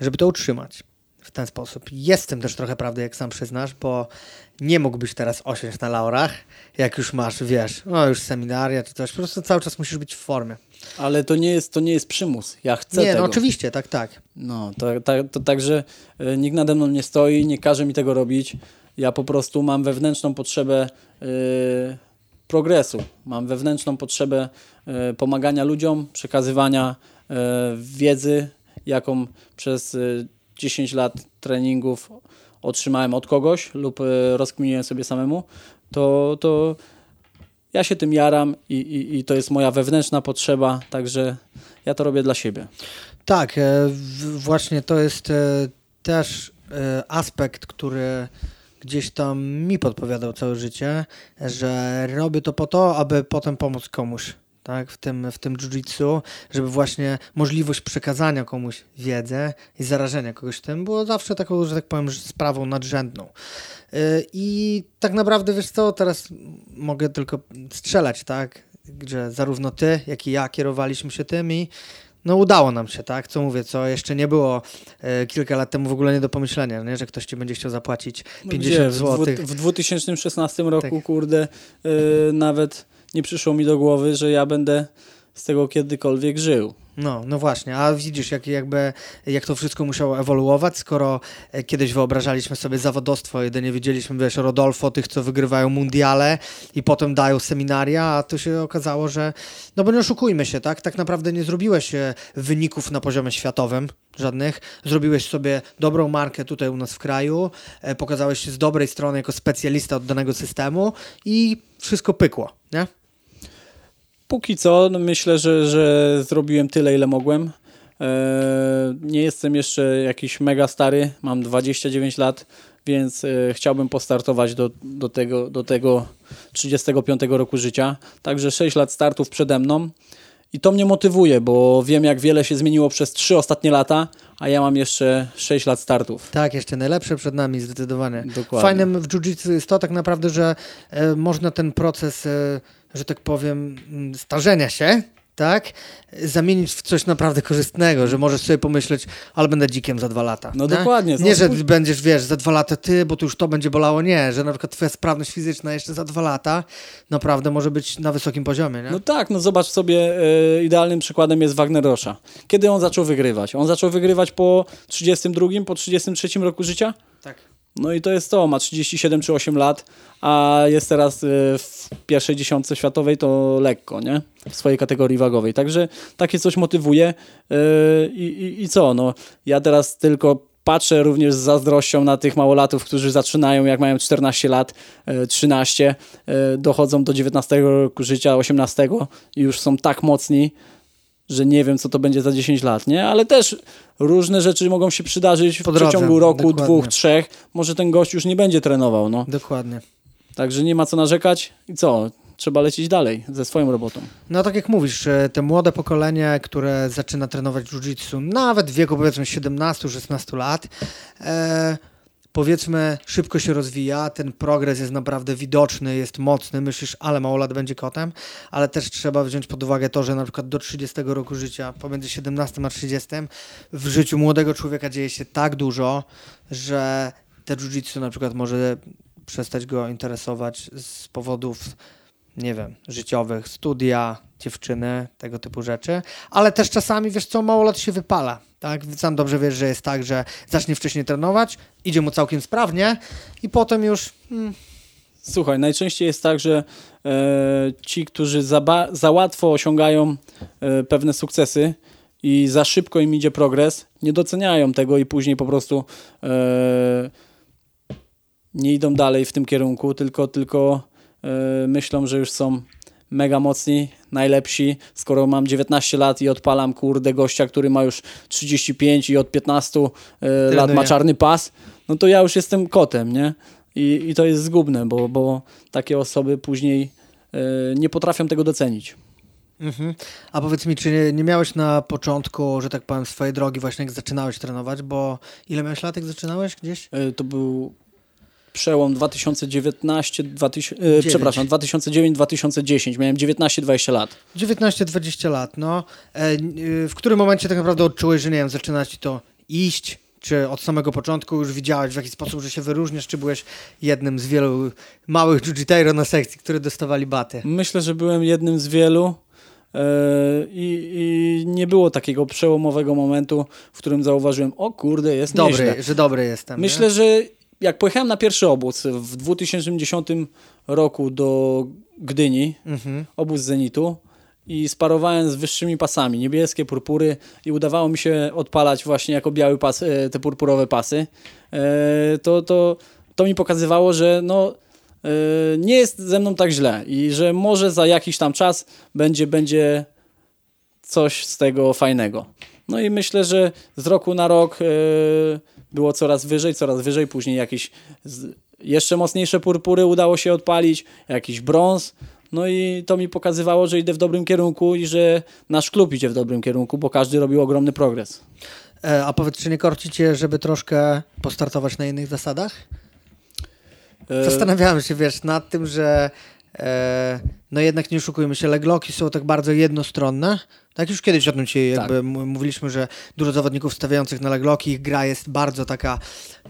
żeby to utrzymać w ten sposób. Jest w tym też trochę prawdy, jak sam przyznasz, bo nie mógłbyś teraz osiąść na laurach, jak już masz, wiesz, no już seminaria czy coś, po prostu cały czas musisz być w formie. Ale to nie jest, to nie jest przymus. Ja chcę nie, no tego. no oczywiście, tak, tak. No, to, to, to także y, nikt nade mną nie stoi, nie każe mi tego robić. Ja po prostu mam wewnętrzną potrzebę y, progresu. Mam wewnętrzną potrzebę y, pomagania ludziom, przekazywania wiedzy, jaką przez 10 lat treningów otrzymałem od kogoś lub e, rozkminiłem sobie samemu, to, to ja się tym jaram i, i, i to jest moja wewnętrzna potrzeba, także ja to robię dla siebie. Tak, e, właśnie to jest e, też aspekt, który gdzieś tam mi podpowiadał całe życie, że robię to po to, aby potem pomóc komuś tak, w tym, w tym jiu-jitsu, żeby właśnie możliwość przekazania komuś wiedzę i zarażenia kogoś tym było zawsze taką, że tak powiem, sprawą nadrzędną. Y, I tak naprawdę, wiesz co, teraz mogę tylko strzelać, tak, że zarówno ty, jak i ja kierowaliśmy się tym i no udało nam się, tak? Co mówię, co jeszcze nie było e, kilka lat temu w ogóle nie do pomyślenia, nie? że ktoś ci będzie chciał zapłacić 50 zł. W, w 2016 roku, tak. kurde, e, nawet nie przyszło mi do głowy, że ja będę z tego kiedykolwiek żył. No, no właśnie, a widzisz, jak, jakby, jak to wszystko musiało ewoluować, skoro e, kiedyś wyobrażaliśmy sobie zawodostwo, jedynie widzieliśmy, wiesz, Rodolfo, tych, co wygrywają mundiale i potem dają seminaria, a to się okazało, że, no bo nie oszukujmy się, tak, tak naprawdę nie zrobiłeś e, wyników na poziomie światowym, żadnych, zrobiłeś sobie dobrą markę tutaj u nas w kraju, e, pokazałeś się z dobrej strony jako specjalista od danego systemu i wszystko pykło, nie? Póki co no myślę, że, że zrobiłem tyle, ile mogłem. Eee, nie jestem jeszcze jakiś mega stary, mam 29 lat, więc e, chciałbym postartować do, do, tego, do tego 35 roku życia. Także 6 lat startów przede mną. I to mnie motywuje, bo wiem, jak wiele się zmieniło przez 3 ostatnie lata, a ja mam jeszcze 6 lat startów. Tak, jeszcze najlepsze przed nami, zdecydowanie. Dokładnie. Fajnym w jiu-jitsu jest to tak naprawdę, że e, można ten proces, e, że tak powiem, m, starzenia się, tak, zamienić w coś naprawdę korzystnego, że możesz sobie pomyśleć, ale będę dzikiem za dwa lata. No nie? dokładnie. Nie, że Spójrz- będziesz, wiesz, za dwa lata ty, bo tu już to będzie bolało. Nie, że na przykład twoja sprawność fizyczna jeszcze za dwa lata naprawdę może być na wysokim poziomie, nie? No tak, no zobacz sobie, e, idealnym przykładem jest Wagner Rosza. Kiedy on zaczął wygrywać? On zaczął wygrywać po 32, po 33 roku życia? tak. No i to jest to, ma 37 czy 8 lat, a jest teraz e, w pierwszej dziesiątce światowej, to lekko, nie? W swojej kategorii wagowej. Także takie coś motywuje e, i, i, i co, no ja teraz tylko patrzę również z zazdrością na tych małolatów, którzy zaczynają jak mają 14 lat, e, 13, e, dochodzą do 19 roku życia, 18 i już są tak mocni, że nie wiem, co to będzie za 10 lat, nie? Ale też różne rzeczy mogą się przydarzyć w przeciągu roku, dokładnie. dwóch, trzech. Może ten gość już nie będzie trenował, no. Dokładnie. Także nie ma co narzekać i co? Trzeba lecieć dalej ze swoją robotą. No tak jak mówisz, te młode pokolenie, które zaczyna trenować jiu-jitsu, nawet w wieku powiedzmy 17-16 lat, e, powiedzmy szybko się rozwija, ten progres jest naprawdę widoczny, jest mocny, myślisz, ale mało lat będzie kotem, ale też trzeba wziąć pod uwagę to, że na przykład do 30 roku życia, pomiędzy 17 a 30, w życiu młodego człowieka dzieje się tak dużo, że te jiu-jitsu na przykład może przestać go interesować z powodów nie wiem, życiowych, studia, dziewczyny, tego typu rzeczy, ale też czasami, wiesz co, mało lat się wypala, tak? Sam dobrze wiesz, że jest tak, że zacznie wcześniej trenować, idzie mu całkiem sprawnie i potem już mm, Słuchaj, najczęściej jest tak, że e, ci, którzy za, za łatwo osiągają e, pewne sukcesy i za szybko im idzie progres, nie doceniają tego i później po prostu e, nie idą dalej w tym kierunku, tylko, tylko e, myślą, że już są mega mocni, najlepsi. Skoro mam 19 lat i odpalam kurde gościa, który ma już 35 i od 15 e, lat ma czarny pas, no to ja już jestem kotem, nie? I, i to jest zgubne, bo, bo takie osoby później e, nie potrafią tego docenić. Mhm. A powiedz mi, czy nie, nie miałeś na początku, że tak powiem, swojej drogi właśnie jak zaczynałeś trenować, bo ile miałeś lat, jak zaczynałeś gdzieś? E, To był przełom 2019, 2000, e, przepraszam, 2009-2010. Miałem 19-20 lat. 19-20 lat, no. E, y, w którym momencie tak naprawdę odczułeś, że nie wiem, zaczyna ci to iść? Czy od samego początku już widziałeś w jaki sposób, że się wyróżniasz, czy byłeś jednym z wielu małych jiu-jiteiro na sekcji, które dostawali baty? Myślę, że byłem jednym z wielu e, i, i nie było takiego przełomowego momentu, w którym zauważyłem, o kurde, jest nieźle. Dobry, że dobry jestem. nie? Myślę, że jak pojechałem na pierwszy obóz w 2010 roku do Gdyni, Mhm. obóz Zenitu i sparowałem z wyższymi pasami, niebieskie, purpury i udawało mi się odpalać właśnie jako biały pas e, te purpurowe pasy, e, to, to, to mi pokazywało, że no, e, nie jest ze mną tak źle i że może za jakiś tam czas będzie, będzie coś z tego fajnego. No i myślę, że z roku na rok było coraz wyżej, coraz wyżej, później jakieś jeszcze mocniejsze purpury udało się odpalić, jakiś brąz. No i to mi pokazywało, że idę w dobrym kierunku i że nasz klub idzie w dobrym kierunku, bo każdy robił ogromny progres. E, a powiedz, czy nie korci cię, żeby troszkę postartować na innych zasadach? E, Zastanawiałem się, wiesz, nad tym, że e, no jednak nie oszukujmy się, legloki są tak bardzo jednostronne, Tak, już kiedyś o tym Tak. jakby m- mówiliśmy, że dużo zawodników stawiających na legloki, ich gra jest bardzo taka,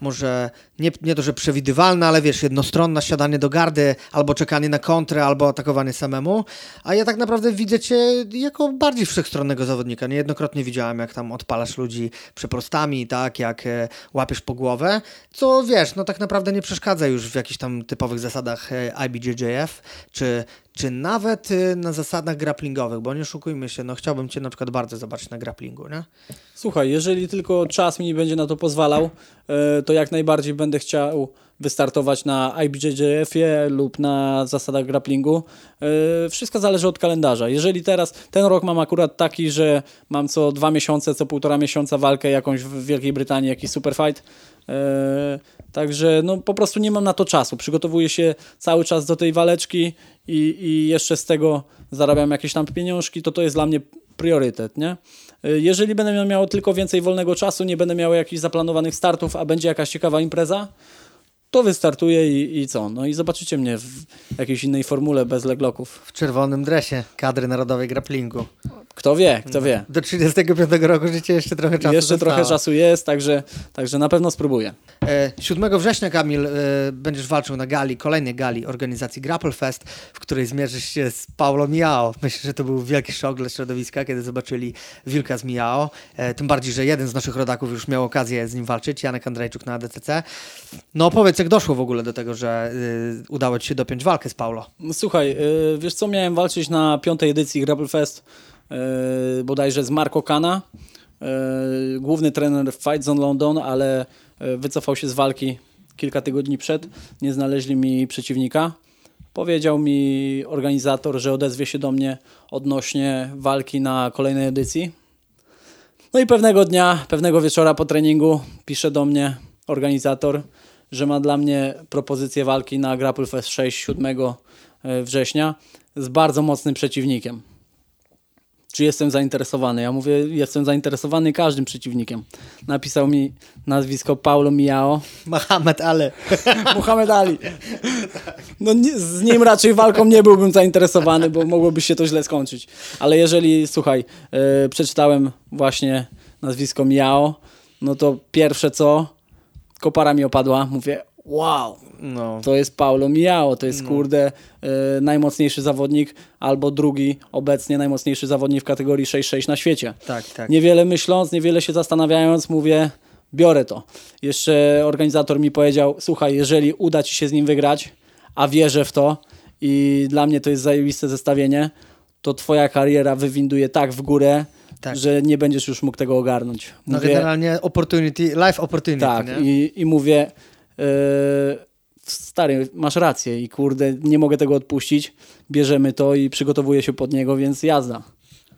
może nie, nie to, że przewidywalna, ale wiesz, jednostronna, siadanie do gardy, albo czekanie na kontrę, albo atakowanie samemu. A ja tak naprawdę widzę cię jako bardziej wszechstronnego zawodnika. Niejednokrotnie widziałem, jak tam odpalasz ludzi przeprostami, tak, jak e, łapiesz po głowę, co wiesz, no tak naprawdę nie przeszkadza już w jakichś tam typowych zasadach e, IBJJF, czy, czy nawet e, na zasadach grapplingowych, bo nie oszukujmy się, no chciałbym cię na przykład bardzo zobaczyć na grapplingu, nie? Słuchaj, jeżeli tylko czas mi będzie na to pozwalał, e, to jak najbardziej będę chciał wystartować na IBJJF-ie lub na zasadach grapplingu. E, Wszystko zależy od kalendarza. Jeżeli teraz, ten rok mam akurat taki, że mam co dwa miesiące, co półtora miesiąca walkę jakąś w Wielkiej Brytanii, jakiś superfight. E, Także no, po prostu nie mam na to czasu. Przygotowuję się cały czas do tej waleczki i, i jeszcze z tego zarabiam jakieś tam pieniążki, to to jest dla mnie priorytet, nie? Y, Jeżeli będę miał tylko więcej wolnego czasu, nie będę miał jakichś zaplanowanych startów, a będzie jakaś ciekawa impreza, to wystartuję i, i co? No i zobaczycie mnie w jakiejś innej formule bez legloków. W czerwonym dresie kadry narodowej grapplingu. Kto wie, kto wie. Do 35 roku życia jeszcze trochę czasu Jeszcze trochę czasu jest, także, także na pewno spróbuję. E, 7 września, Kamil, e, będziesz walczył na gali, kolejnej gali organizacji Grapple Fest, w której zmierzysz się z Paulo Miao. Myślę, że to był wielki szok dla środowiska, kiedy zobaczyli Wilka z Miao. E, tym bardziej, że jeden z naszych rodaków już miał okazję z nim walczyć, Janek Andrzejczuk na ADCC. No powiedz, jak doszło w ogóle do tego, że y, udało ci się dopiąć walkę z Paulo? No, Słuchaj, y, wiesz co, miałem walczyć na piątej edycji Grapple Fest y, bodajże z Marco Kana, y, główny trener Fight Zone London, ale y, wycofał się z walki kilka tygodni przed, nie znaleźli mi przeciwnika. Powiedział mi organizator, że odezwie się do mnie odnośnie walki na kolejnej edycji. No i pewnego dnia, pewnego wieczora po treningu pisze do mnie organizator, że ma dla mnie propozycję walki na Grapple Fest 6 7 września z bardzo mocnym przeciwnikiem. Czy jestem zainteresowany? Ja mówię, jestem zainteresowany każdym przeciwnikiem. Napisał mi nazwisko Paulo Miao. Mohamed Ale. <laughs> Muhammad Ali. No nie, z nim raczej walką nie byłbym zainteresowany, bo mogłoby się to źle skończyć. Ale jeżeli, słuchaj, e, przeczytałem właśnie nazwisko Miao, no to pierwsze co, kopara mi opadła, mówię, wow, No. to jest Paulo Miao, to jest kurde e, najmocniejszy zawodnik, albo drugi obecnie najmocniejszy zawodnik w kategorii 6-6 na świecie. Tak, tak. Niewiele myśląc, niewiele się zastanawiając, mówię, biorę to. Jeszcze organizator mi powiedział, słuchaj, jeżeli uda ci się z nim wygrać, a wierzę w to i dla mnie to jest zajebiste zestawienie, to twoja kariera wywinduje tak w górę, Tak. że nie będziesz już mógł tego ogarnąć. No Mówię, generalnie opportunity, life opportunity, tak, nie? i, i mówię, yy, stary, masz rację i kurde, nie mogę tego odpuścić, bierzemy to i przygotowuję się pod niego, więc jazda.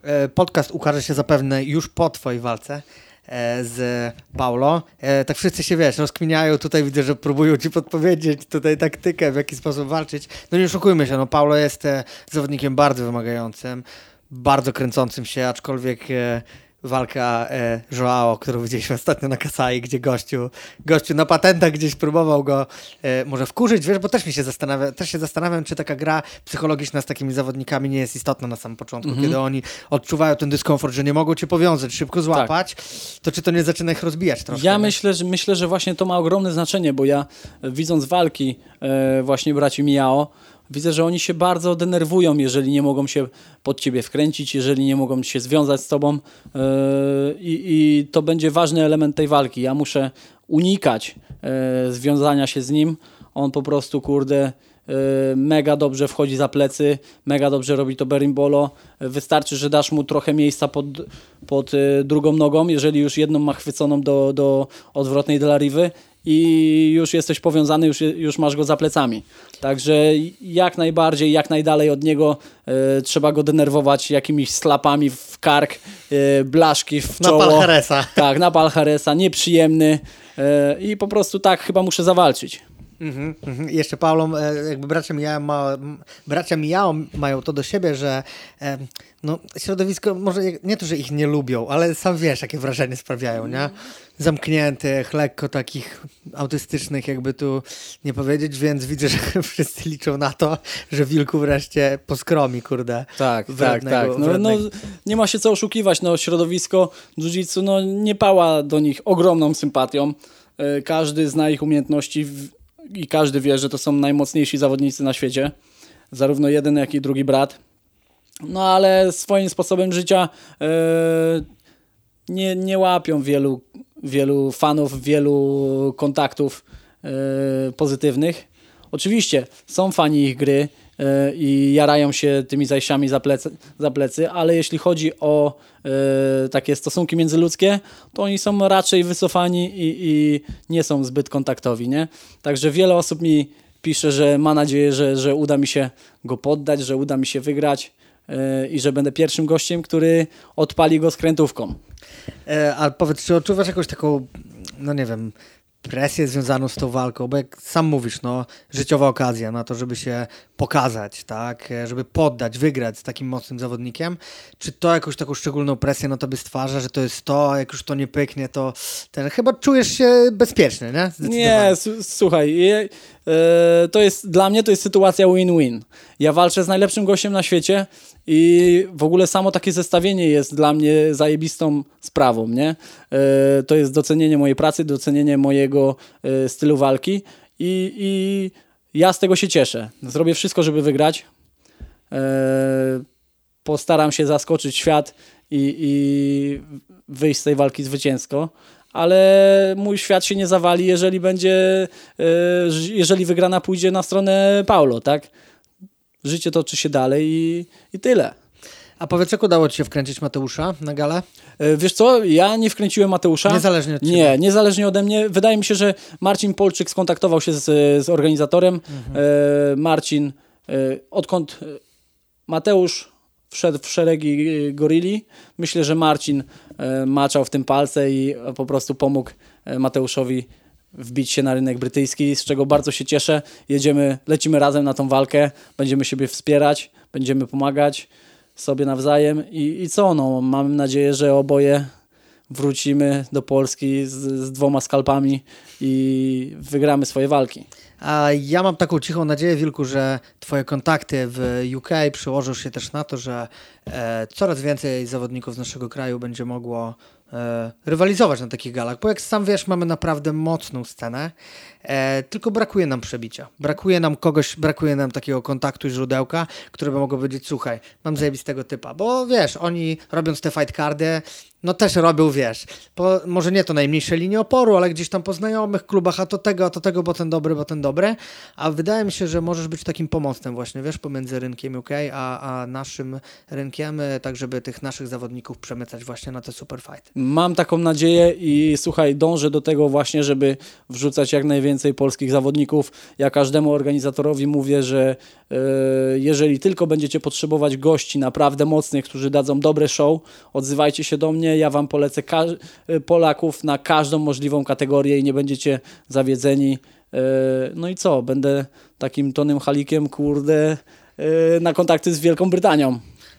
E, Podcast ukaże się zapewne już po twojej walce e, z Paulo. Tak wszyscy się, wiesz, rozkminiają. Tutaj widzę, że próbują ci podpowiedzieć tutaj taktykę, w jaki sposób walczyć. No nie oszukujmy się, no Paulo jest zawodnikiem bardzo wymagającym, bardzo kręcącym się, aczkolwiek e, walka e, Joao, którą widzieliśmy ostatnio na Kasai, gdzie gościu, gościu na patentach gdzieś próbował go e, może wkurzyć, wiesz, bo też mi się zastanawia, też się zastanawiam, czy taka gra psychologiczna z takimi zawodnikami nie jest istotna na samym początku, Mhm. kiedy oni odczuwają ten dyskomfort, że nie mogą cię powiązać, szybko złapać, to czy to nie zaczyna ich rozbijać troszkę? Tak. Ja myślę, że myślę, że właśnie to ma ogromne znaczenie, bo ja e, widząc walki e, właśnie braci Miao, widzę, że oni się bardzo denerwują, jeżeli nie mogą się pod ciebie wkręcić, jeżeli nie mogą się związać z tobą e, i, i to będzie ważny element tej walki. Ja muszę unikać e, związania się z nim. On po prostu, kurde, e, mega dobrze wchodzi za plecy, mega dobrze robi to berimbolo. Wystarczy, że dasz mu trochę miejsca pod, pod drugą nogą, jeżeli już jedną ma chwyconą do, do odwrotnej dla riwy i już jesteś powiązany, już, już masz go za plecami. Także jak najbardziej, jak najdalej od niego e, trzeba go denerwować jakimiś slapami w kark, e, blaszki w Na czoło. Palharesa. Tak, na Palharesa, nieprzyjemny e, i po prostu tak chyba muszę zawalczyć. Mhm, mhm. Jeszcze Paulą, e, jakby bracia Mijao, ma, bracia Mijao mają to do siebie, że e, no, środowisko, może nie to, że ich nie lubią, ale sam wiesz, jakie wrażenie sprawiają, nie? Zamkniętych, lekko takich autystycznych, jakby tu nie powiedzieć, więc widzę, że <laughs> wszyscy liczą na to, że Wilku wreszcie poskromi, kurde. Tak, tak, tak. No, no, nie ma się co oszukiwać, no środowisko jiu-jitsu no, nie pała do nich ogromną sympatią. E, każdy zna ich umiejętności i każdy wie, że to są najmocniejsi zawodnicy na świecie. Zarówno jeden, jak i drugi brat. No ale swoim sposobem życia e, nie, nie łapią wielu, wielu fanów, wielu kontaktów e, pozytywnych. Oczywiście są fani ich gry i jarają się tymi zajściami za plecy, za plecy, ale jeśli chodzi o takie stosunki międzyludzkie, to oni są raczej wycofani i, i nie są zbyt kontaktowi. Nie? Także wiele osób mi pisze, że ma nadzieję, że, że uda mi się go poddać, że uda mi się wygrać i że będę pierwszym gościem, który odpali go skrętówką. E, powiedz, czy odczuwasz jakąś taką, no nie wiem, presję związaną z tą walką, bo jak sam mówisz, no, życiowa okazja na to, żeby się pokazać, tak, żeby poddać, wygrać z takim mocnym zawodnikiem. Czy to jakąś taką szczególną presję na tobie stwarza, że to jest to, a jak już to nie pyknie, to ten, chyba czujesz się bezpieczny, nie? Nie, słuchaj, e, to jest, dla mnie to jest sytuacja win-win. Ja walczę z najlepszym gościem na świecie, i w ogóle samo takie zestawienie jest dla mnie zajebistą sprawą, nie? E, to jest docenienie mojej pracy, docenienie mojego e, stylu walki i, i ja z tego się cieszę. Zrobię wszystko, żeby wygrać. E, postaram się zaskoczyć świat i, i wyjść z tej walki zwycięsko ale mój świat się nie zawali, jeżeli będzie, jeżeli wygrana pójdzie na stronę Paulo, tak? Życie toczy się dalej i, i tyle. A powiedz, jak udało Ci się wkręcić Mateusza na galę? E, wiesz co, ja nie wkręciłem Mateusza. Niezależnie od Ciebie. Nie, niezależnie ode mnie. Wydaje mi się, że Marcin Polczyk skontaktował się z, z organizatorem. Mhm. E, Marcin, e, odkąd Mateusz wszedł w szeregi Gorilli, myślę, że Marcin maczał w tym palce i po prostu pomógł Mateuszowi wbić się na rynek brytyjski, z czego bardzo się cieszę. Jedziemy, lecimy razem na tą walkę, będziemy siebie wspierać, będziemy pomagać sobie nawzajem i, i co, no, mam nadzieję, że oboje wrócimy do Polski z, z dwoma skalpami i wygramy swoje walki. A ja mam taką cichą nadzieję, Wilku, że Twoje kontakty w UK przełożą się też na to, że e, coraz więcej zawodników z naszego kraju będzie mogło rywalizować na takich galach, bo jak sam wiesz, mamy naprawdę mocną scenę, e, tylko brakuje nam przebicia. Brakuje nam kogoś, brakuje nam takiego kontaktu i źródełka, które by mogło powiedzieć, słuchaj, mam zajebistego typa, bo wiesz, oni robiąc te fight cardy, no też robią, wiesz, po, może nie to najmniejsze linie oporu, ale gdzieś tam po znajomych klubach, a to tego, a to tego, bo ten dobry, bo ten dobry, a wydaje mi się, że możesz być takim pomocnym właśnie, wiesz, pomiędzy rynkiem UK, a, a naszym rynkiem, e, tak żeby tych naszych zawodników przemycać właśnie na te super fight. Mam taką nadzieję i słuchaj, dążę do tego właśnie, żeby wrzucać jak najwięcej polskich zawodników. Ja każdemu organizatorowi mówię, że yy, jeżeli tylko będziecie potrzebować gości naprawdę mocnych, którzy dadzą dobre show, odzywajcie się do mnie, ja Wam polecę e, Polaków na każdą możliwą kategorię i nie będziecie zawiedzeni. Yy, no i co, będę takim tonym halikiem, kurde, yy, na kontakty z Wielką Brytanią.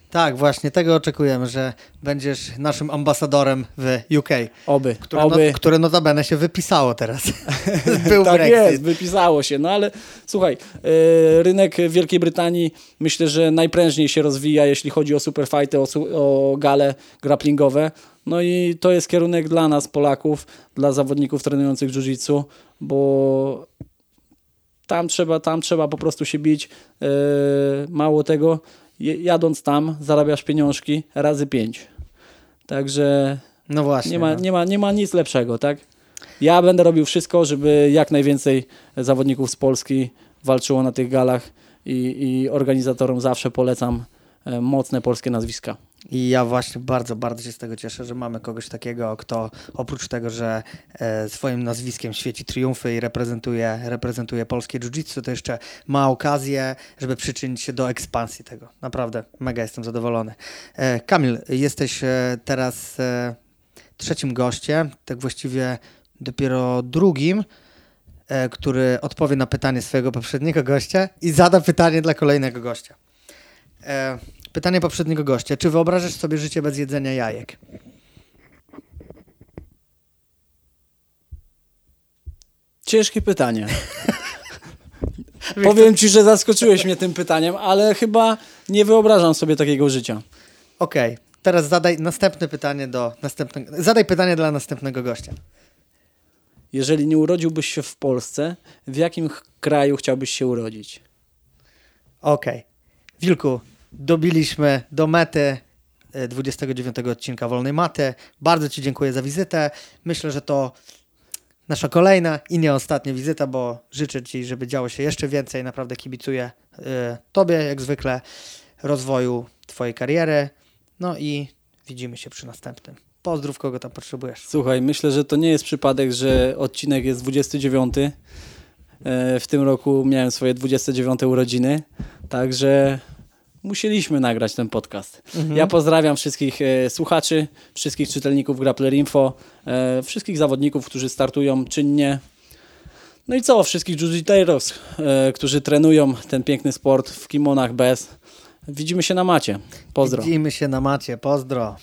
Tak, właśnie tego oczekujemy, że będziesz naszym ambasadorem w UK. Oby, które, oby. No, które notabene się wypisało teraz. <laughs> Był tak Brexit. jest, wypisało się. No ale słuchaj, yy, rynek Wielkiej Brytanii myślę, że najprężniej się rozwija, jeśli chodzi o superfighty, o, o gale grapplingowe. No i to jest kierunek dla nas, Polaków, dla zawodników trenujących jiu-jitsu, bo tam trzeba, tam trzeba po prostu się bić. Yy, mało tego, jadąc tam zarabiasz pieniążki razy pięć. Także no właśnie, nie, ma, no. nie, ma, nie ma nic lepszego, tak? Ja będę robił wszystko, żeby jak najwięcej zawodników z Polski walczyło na tych galach i, i organizatorom zawsze polecam e, mocne polskie nazwiska. I ja właśnie bardzo, bardzo się z tego cieszę, że mamy kogoś takiego, kto oprócz tego, że e, swoim nazwiskiem świeci triumfy i reprezentuje, reprezentuje polskie jiu-jitsu, to jeszcze ma okazję, żeby przyczynić się do ekspansji tego. Naprawdę, mega jestem zadowolony. E, Kamil, jesteś e, teraz trzecim gościem, tak właściwie dopiero drugim który odpowie na pytanie swojego poprzedniego gościa i zada pytanie dla kolejnego gościa. Pytanie poprzedniego gościa. Czy wyobrażasz sobie życie bez jedzenia jajek? Ciężkie pytanie. <laughs> Powiem ci, że zaskoczyłeś mnie tym pytaniem, ale chyba nie wyobrażam sobie takiego życia. Okej, teraz zadaj następne pytanie do następnego. Zadaj pytanie dla następnego gościa. Jeżeli nie urodziłbyś się w Polsce, w jakim kraju chciałbyś się urodzić? Okej. Wilku, dobiliśmy do mety e, 29 odcinka Wolnej Maty. Bardzo Ci dziękuję za wizytę. Myślę, że to nasza kolejna i nie ostatnia wizyta, bo życzę Ci, żeby działo się jeszcze więcej. Naprawdę kibicuję e, Tobie, jak zwykle, rozwoju Twojej kariery. No i widzimy się przy następnym. Pozdrów, kogo tam potrzebujesz. Słuchaj, myślę, że to nie jest przypadek, że odcinek jest 29. E, W tym roku miałem swoje 29 urodziny, także musieliśmy nagrać ten podcast. Ja pozdrawiam wszystkich e, słuchaczy, wszystkich czytelników Grappler Info, e, wszystkich zawodników, którzy startują czynnie. No i co, wszystkich jiu-jitsu, e, którzy trenują ten piękny sport w kimonach bez. Widzimy się na macie. Pozdro. Widzimy się na macie. Pozdro.